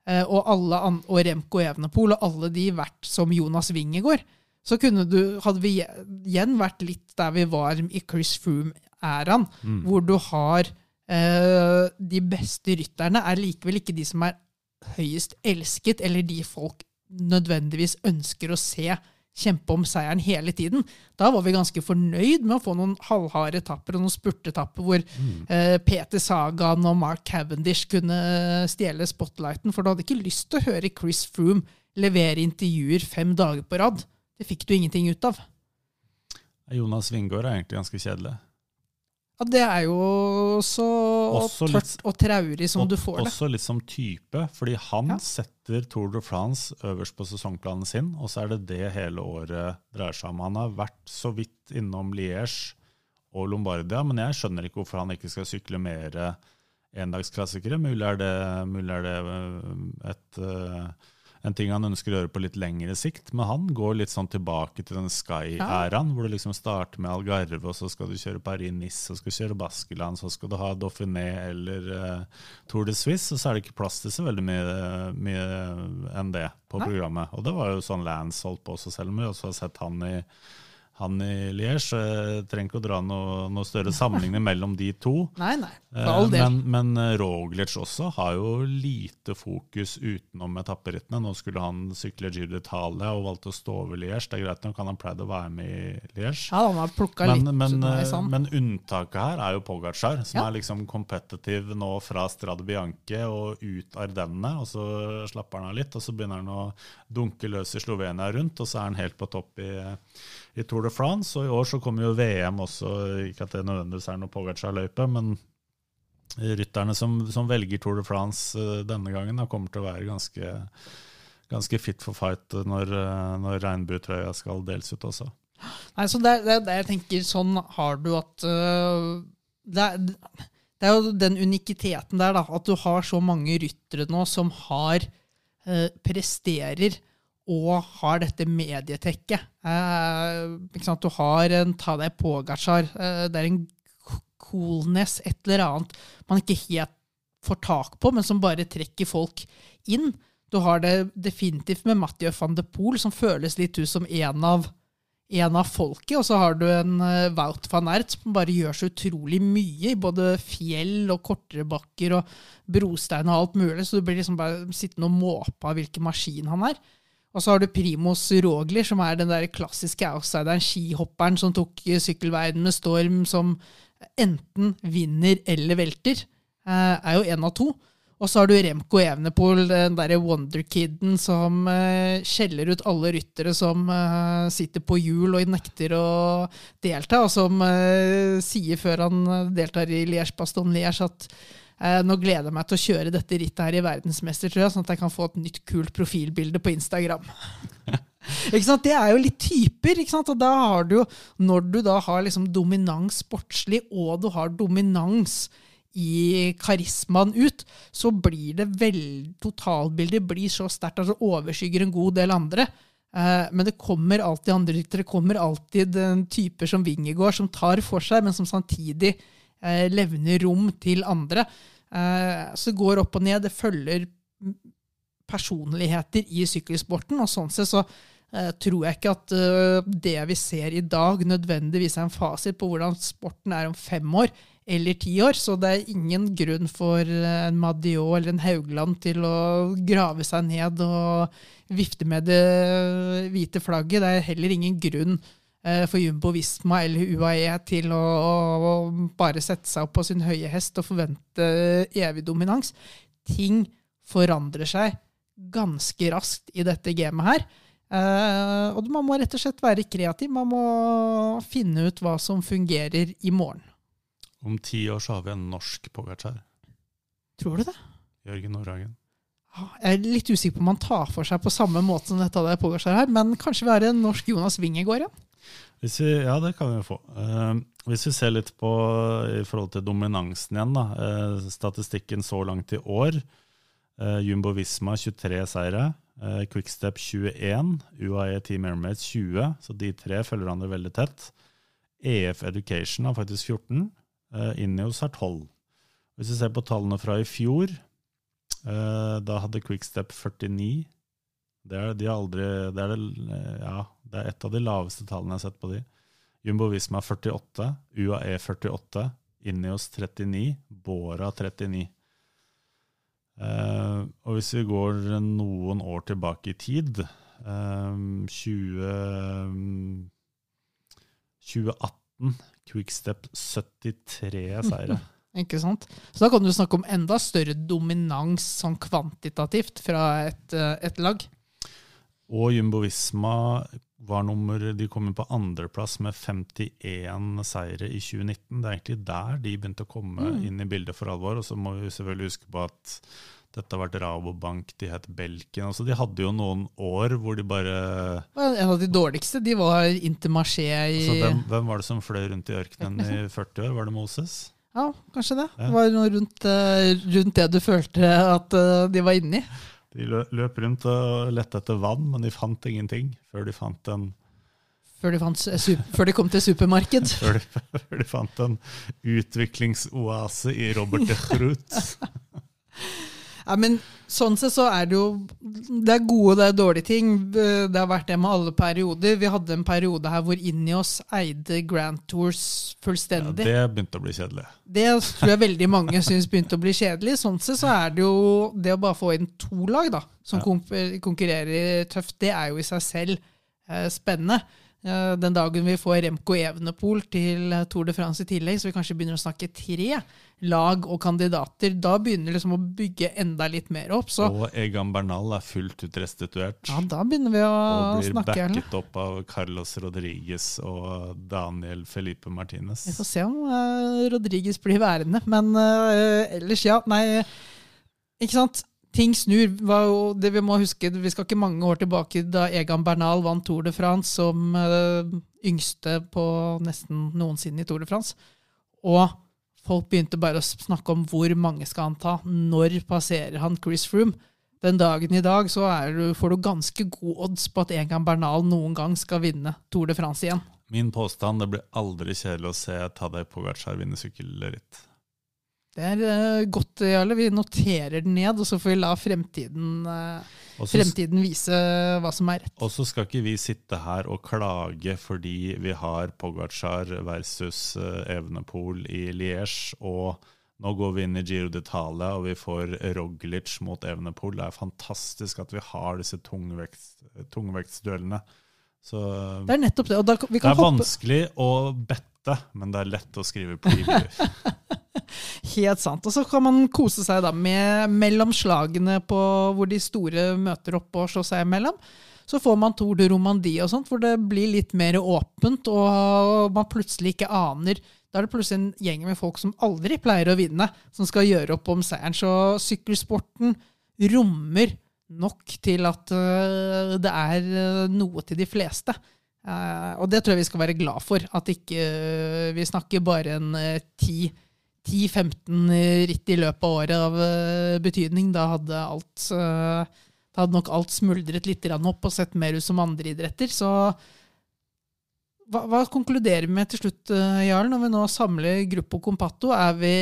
eh, og, alle og Remco Evenepool og alle de vært som Jonas Wingegård, så kunne du, hadde vi igjen vært litt der vi var i Chris Froome-æraen, hvor du har eh, de beste rytterne er likevel ikke de som er høyest elsket, eller de folk nødvendigvis ønsker å se kjempe om seieren hele tiden. Da var vi ganske fornøyd med å få noen halvharde etapper og noen spurtetapper hvor eh, Peter Sagan og Mark Cavendish kunne stjele spotlighten, for du hadde ikke lyst til å høre Chris Froome levere intervjuer fem dager på rad. Det fikk du ingenting ut av. Jonas Wingård er egentlig ganske kjedelig. Ja, det er jo så Også litt- tørt og traurig som du får det. Også litt som type, fordi han Ja. setter Tour de France øverst på sesongplanen sin, og så er det det hele året dreier seg om. Han har vært så vidt innom Liège og Lombardia, men jeg skjønner ikke hvorfor han ikke skal sykle mer endagsklassikere. Mulig er det, mulig er det øh, et, øh, en ting han ønsker å gjøre på litt lengre sikt, men han går litt sånn tilbake til den Sky-æraen, hvor du liksom starter med Algarve, og så skal du kjøre Paris-Nice, så skal du kjøre Baskeland, så skal du ha Dauphiné eller uh, Tour de Suisse, og så er det ikke plass til så veldig mye, mye enn det på Nei. programmet. Og det var jo sånn Lance holdt på også, selv om vi også har sett han i han i Liège. trenger ikke å dra noe, noe større sammenligning mellom de to. [laughs] Nei, nei, Eh, for all del. Men, men eh, Roglic også har jo lite fokus utenom etapperittene. Nå skulle han sykle Giro d'Italia og valgte å stå over Liège. Det er greit nok, han har pleid å være med i Liège. Ja, han har plukka litt men, eh, underveis, men unntaket her er jo Pogacar, som Ja. er liksom competitive nå fra Strade Bianche og ut Ardennene. Og så slapper han av litt, og så begynner han å dunke løs i Slovenia rundt, og så er han helt på topp i, i Tour de France. Og i år så kommer jo VM også, ikke at det nødvendigvis er noe Pogacar-løype, men rytterne som, som velger Tour de France eh, denne gangen, da, kommer til å være ganske, ganske fit for fight når, eh, når regnbuetrøya skal deles ut også. Nei, så det, det, det jeg tenker, sånn har du at uh, det, er, det er jo den unikiteten der, da. At du har så mange ryttere nå som har uh, presterer og har dette medietekket. Eh? Du har en ta deg Pogacar. Eh, det er en coolness, et eller annet man ikke helt får tak på, men som bare trekker folk inn. Du har det definitivt med Mathieu van de Poel, som føles litt ut som en av en av folket, og så har du en uh, Wout van Ert som bare gjør så utrolig mye i både fjell og kortere bakker og brostein og alt mulig, så du blir liksom bare sittende og måpe av hvilken maskin han er. Og så har du Primos Rogli, som er den der klassiske outsideren, skihopperen som tok sykkelverden med storm, som enten vinner eller velter. Eh, er jo én av to. Og så har du Remco Evenepool, den derre wonderkiden som eh, skjeller ut alle ryttere som eh, sitter på hjul og nekter å delta, og som sier før han deltar i Liège-Baston-Liège at nå gleder jeg meg til å kjøre dette rittet her i verdensmester, tror jeg, sånn at jeg kan få et nytt kult profilbilde på Instagram. [laughs] Ikke sant? Det er jo litt typer. ikke sant? Og da har du jo, Når du da har liksom dominans sportslig, og du har dominans i karismaen ut, så blir det vel, totalbildet blir så sterkt at det overskygger en god del andre. Eh, men det kommer alltid andre ryttere. Det kommer alltid en typer som Wingegård, som tar for seg, men som samtidig eh, levner rom til andre. Eh, så det går opp og ned. Det følger personligheter i sykkelsporten, og sånn sett så eh, tror jeg ikke at eh, det vi ser i dag, nødvendigvis er en fasit på hvordan sporten er om fem år eller ti år. Så det er ingen grunn for eh, en Madiot eller en Haugland til å grave seg ned og vifte med det hvite flagget. Det er heller ingen grunn eh, for Jumbo Visma eller UAE til å, å bare sette seg opp på sin høye hest og forvente evig dominans. Ting forandrer seg ganske raskt i dette gamet her. Uh, og man må rett og slett være kreativ. Man må finne ut hva som fungerer i morgen. Om ti år så har vi en norsk Pogacar. Tror du det? Jørgen Nordhagen. Jeg er litt usikker på om han tar for seg på samme måte som dette det her, men kanskje vi har en norsk Jonas Wingegård igjen? Hvis vi, ja, det kan vi få. Uh, hvis vi ser litt på i forhold til dominansen igjen, da. Uh, statistikken så langt i år. Uh, Jumbo Visma 23 seire. Quickstep 21. UAE Team Airmates 20. Så de tre følger hverandre veldig tett. EF Education har faktisk 14. Uh, Ineos har 12. Hvis vi ser på tallene fra i fjor, da hadde Quickstep 49. Det er, de aldri, det, er det, ja, det er et av de laveste tallene jeg har sett på de. Jumbo Visma 48, UAE 48, Ineos 39, Bora 39. Eh, og hvis vi går noen år tilbake i tid, eh, 20, 2018, Quickstep 73 seire. [laughs] Ikke sant? Så da kan du snakke om enda større dominans sånn kvantitativt fra et, eh, et lag. Og Jumbo Visma var nummer, de kom inn på andreplass med 51 seire i 2019. Det er egentlig der de begynte å komme inn i bildet for alvor. Og så må vi selvfølgelig huske på at dette har vært Rabobank, de het Belkin Altså, de hadde jo noen år hvor de bare En av de dårligste de var Intermarché i altså, hvem, hvem var det som fløy rundt i ørkenen i 40 år? Var det Moses? Ja, kanskje det. Ja. Det var noe rundt, eh, rundt det du følte at eh, de var inni. De løp rundt og lette etter vann, men de fant ingenting før de fant en, Før de, fant, før de kom til supermarked. [laughs] før de, før de fant en utviklingsoase i Robert de Groot. Ja, men sånn sett så er det jo Det er gode og det er dårlige ting. Det har vært det med alle perioder. Vi hadde en periode her hvor inni oss eide Grand Tours fullstendig. Ja, det begynte å bli kjedelig. Det tror jeg veldig mange [laughs] syns begynte å bli kjedelig. Sånn sett så er det jo det å bare få inn to lag da, som Ja. konkurrerer tøft, det er jo i seg selv eh, spennende. Eh, den dagen vi får Remco Evenepool til eh, Tour de France i tillegg, så vi kanskje begynner å snakke tre lag og kandidater, da begynner liksom å bygge enda litt mer opp. Så Og Egan Bernal er fullt ut restituert. ja, da begynner vi å snakke. og blir. Backet opp av Carlos Rodriguez og Daniel Felipe Martinez. Vi får se om uh, Rodriguez blir værende. Men eh, ellers, ja. Nei, ikke sant. Ting snur. Det Vi må huske, vi skal ikke mange år tilbake da Egan Bernal vant Tour de France som eh, yngste på nesten noensinne i Tour de France. Og folk begynte bare å snakke om hvor mange skal han ta. Når passerer han Chris Froome? Den dagen i dag så du, får du ganske god odds på at Egan Bernal noen gang skal vinne Tour de France igjen. Min påstand det blir aldri kjedelig å se Tadej Pogacar vinne sykkelritt. Det er eh, godt, Jarle. Vi noterer den ned, og så får vi la fremtiden, eh, Og fremtiden vise hva som er rett. Og så skal ikke vi sitte her og klage fordi vi har Pogacar versus eh, Evenepool i Liège, og nå går vi inn i Giro d'Italia og vi får Roglic mot Evenepool. Det er fantastisk at vi har disse tungvekts, tungvektsduellene. Så Det er nettopp det. Da, det er hoppe vanskelig å bette, men det er lett å skrive preview. [laughs] helt sant. Og så kan man kose seg da med mellomslagene på hvor de store møter opp og slår seg imellom. Så får man Tour de Romandie og sånt, hvor det blir litt mer åpent, og man plutselig ikke aner Da er det plutselig en gjeng med folk som aldri pleier å vinne, som skal gjøre opp om seieren. Så sykkelsporten rommer nok til at øh, det er øh, noe til de fleste. Eh, og det tror jeg vi skal være glad for. At ikke øh, vi snakker bare en 10 10-15 ritt i løpet av året av øh, betydning. Da hadde alt øh, Da hadde nok alt smuldret litt opp og sett mer ut som andre idretter. Så hva, hva konkluderer vi med til slutt, Jarl, når vi nå samler Gruppo Compato? Er vi,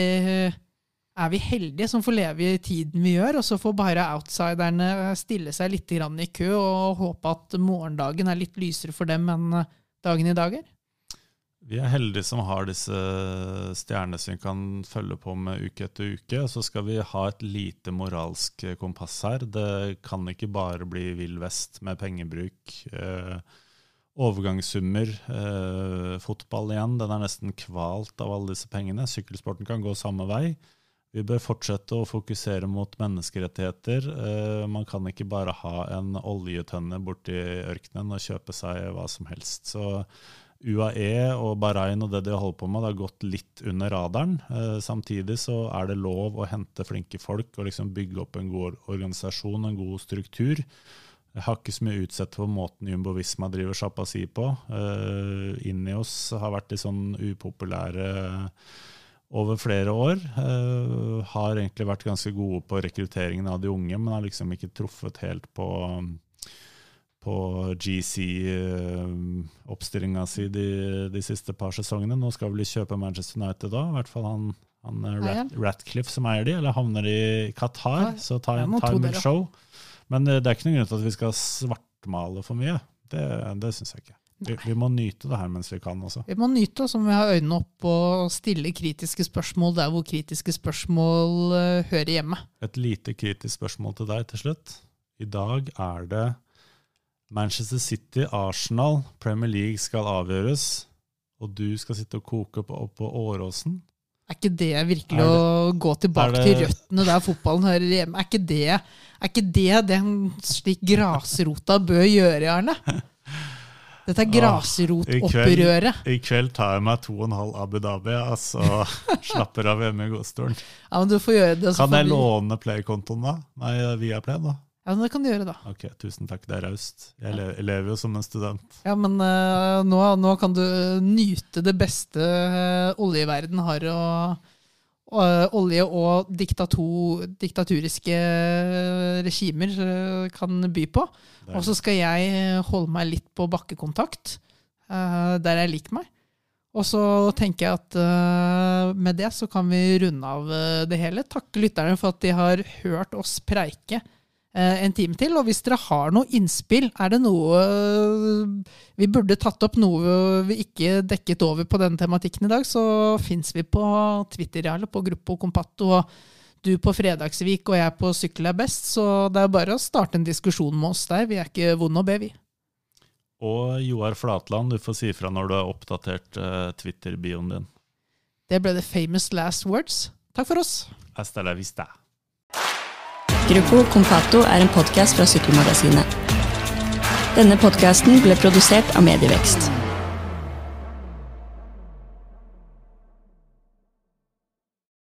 er vi heldige som får leve i tiden vi gjør, og så får bare outsiderne stille seg litt i kø og håpe at morgendagen er litt lysere for dem enn dagen i dag er? Vi er heldige som har disse stjernene som vi kan følge på med uke etter uke. Så skal vi ha et lite moralsk kompass her. Det kan ikke bare bli vill vest med pengebruk. Eh, overgangssummer. Eh, fotball igjen, den er nesten kvalt av alle disse pengene. Sykkelsporten kan gå samme vei. Vi bør fortsette å fokusere mot menneskerettigheter. Eh, man kan ikke bare ha en oljetønne borti ørkenen og kjøpe seg hva som helst. Så UAE og Bahrain og det de holder på med, det har gått litt under radaren. Eh, samtidig så er det lov å hente flinke folk og liksom bygge opp en god organisasjon, en god struktur. Jeg har ikke så mye utsett på måten Jumbo Visma driver sjappasi på. Eh, Ineos har vært litt sånn upopulære over flere år. Eh, har egentlig vært ganske gode på rekrutteringen av de unge, men har liksom ikke truffet helt på på GC-oppstillinga si de, de siste par sesongene. Nå skal vel de kjøpe Manchester United da, i hvert fall han, han eh. Rat, Ratcliffe som eier de, eller havner i Qatar, Ja, så ta en time will show. Men eh, det er ikke noen grunn til at vi skal svartmale for mye. Det, det syns jeg ikke. Vi, vi må nyte det her mens vi kan også. Vi må nyte oss om vi har øynene opp og stille kritiske spørsmål der hvor kritiske spørsmål uh, hører hjemme. Et lite kritisk spørsmål til deg til slutt. I dag er det Manchester City, Arsenal, Premier League skal avgjøres, og du skal sitte og koke opp, opp på Åråsen. Er ikke det virkelig det- å gå tilbake det, til røttene der fotballen hører hjemme? Er ikke det er ikke det den slik grasrota bør gjøre, Arne? Dette er I grasrotopprøret. I kveld tar jeg meg to og en halv Abu Dhabi og [laughs] slapper av hjemme i godstolen. Ja, men du får gjøre det. så Kan jeg vi- låne Play-kontoen da? Nei, via Play da. Ja, men det kan du gjøre, da. Ok, tusen takk, det er raust. Jeg jeg lever jo som en student. Ja, men uh, nå, nå kan du nyte det beste uh, oljeverden har å og olje og diktator, diktaturiske regimer eh, kan by på. Og så skal jeg holde meg litt på bakkekontakt, eh, der jeg liker meg. Og så tenker jeg at eh, med det så kan vi runde av eh, det hele. Takke lytterne for at de har hørt oss preike eh, en time til. Og hvis dere har noe innspill, er det noe eh, vi burde tatt opp, noe vi ikke dekket over på denne tematikken i dag, så fins vi på Twitter, Jarle, på Gruppo Compatto. og du på Fredagsvik og jeg på Sykkel er best, så det er bare å starte en diskusjon med oss der. Vi er ikke vonde å be, vi. Og Joar Flatland, du får si fra når du har oppdatert eh, Twitter-bioen din. Det ble the famous last words. Takk for oss. Hasta la vista. Gruppo Compato er en podkast fra Sykkelmagasinet. Denne podkasten ble produsert av Medievekst.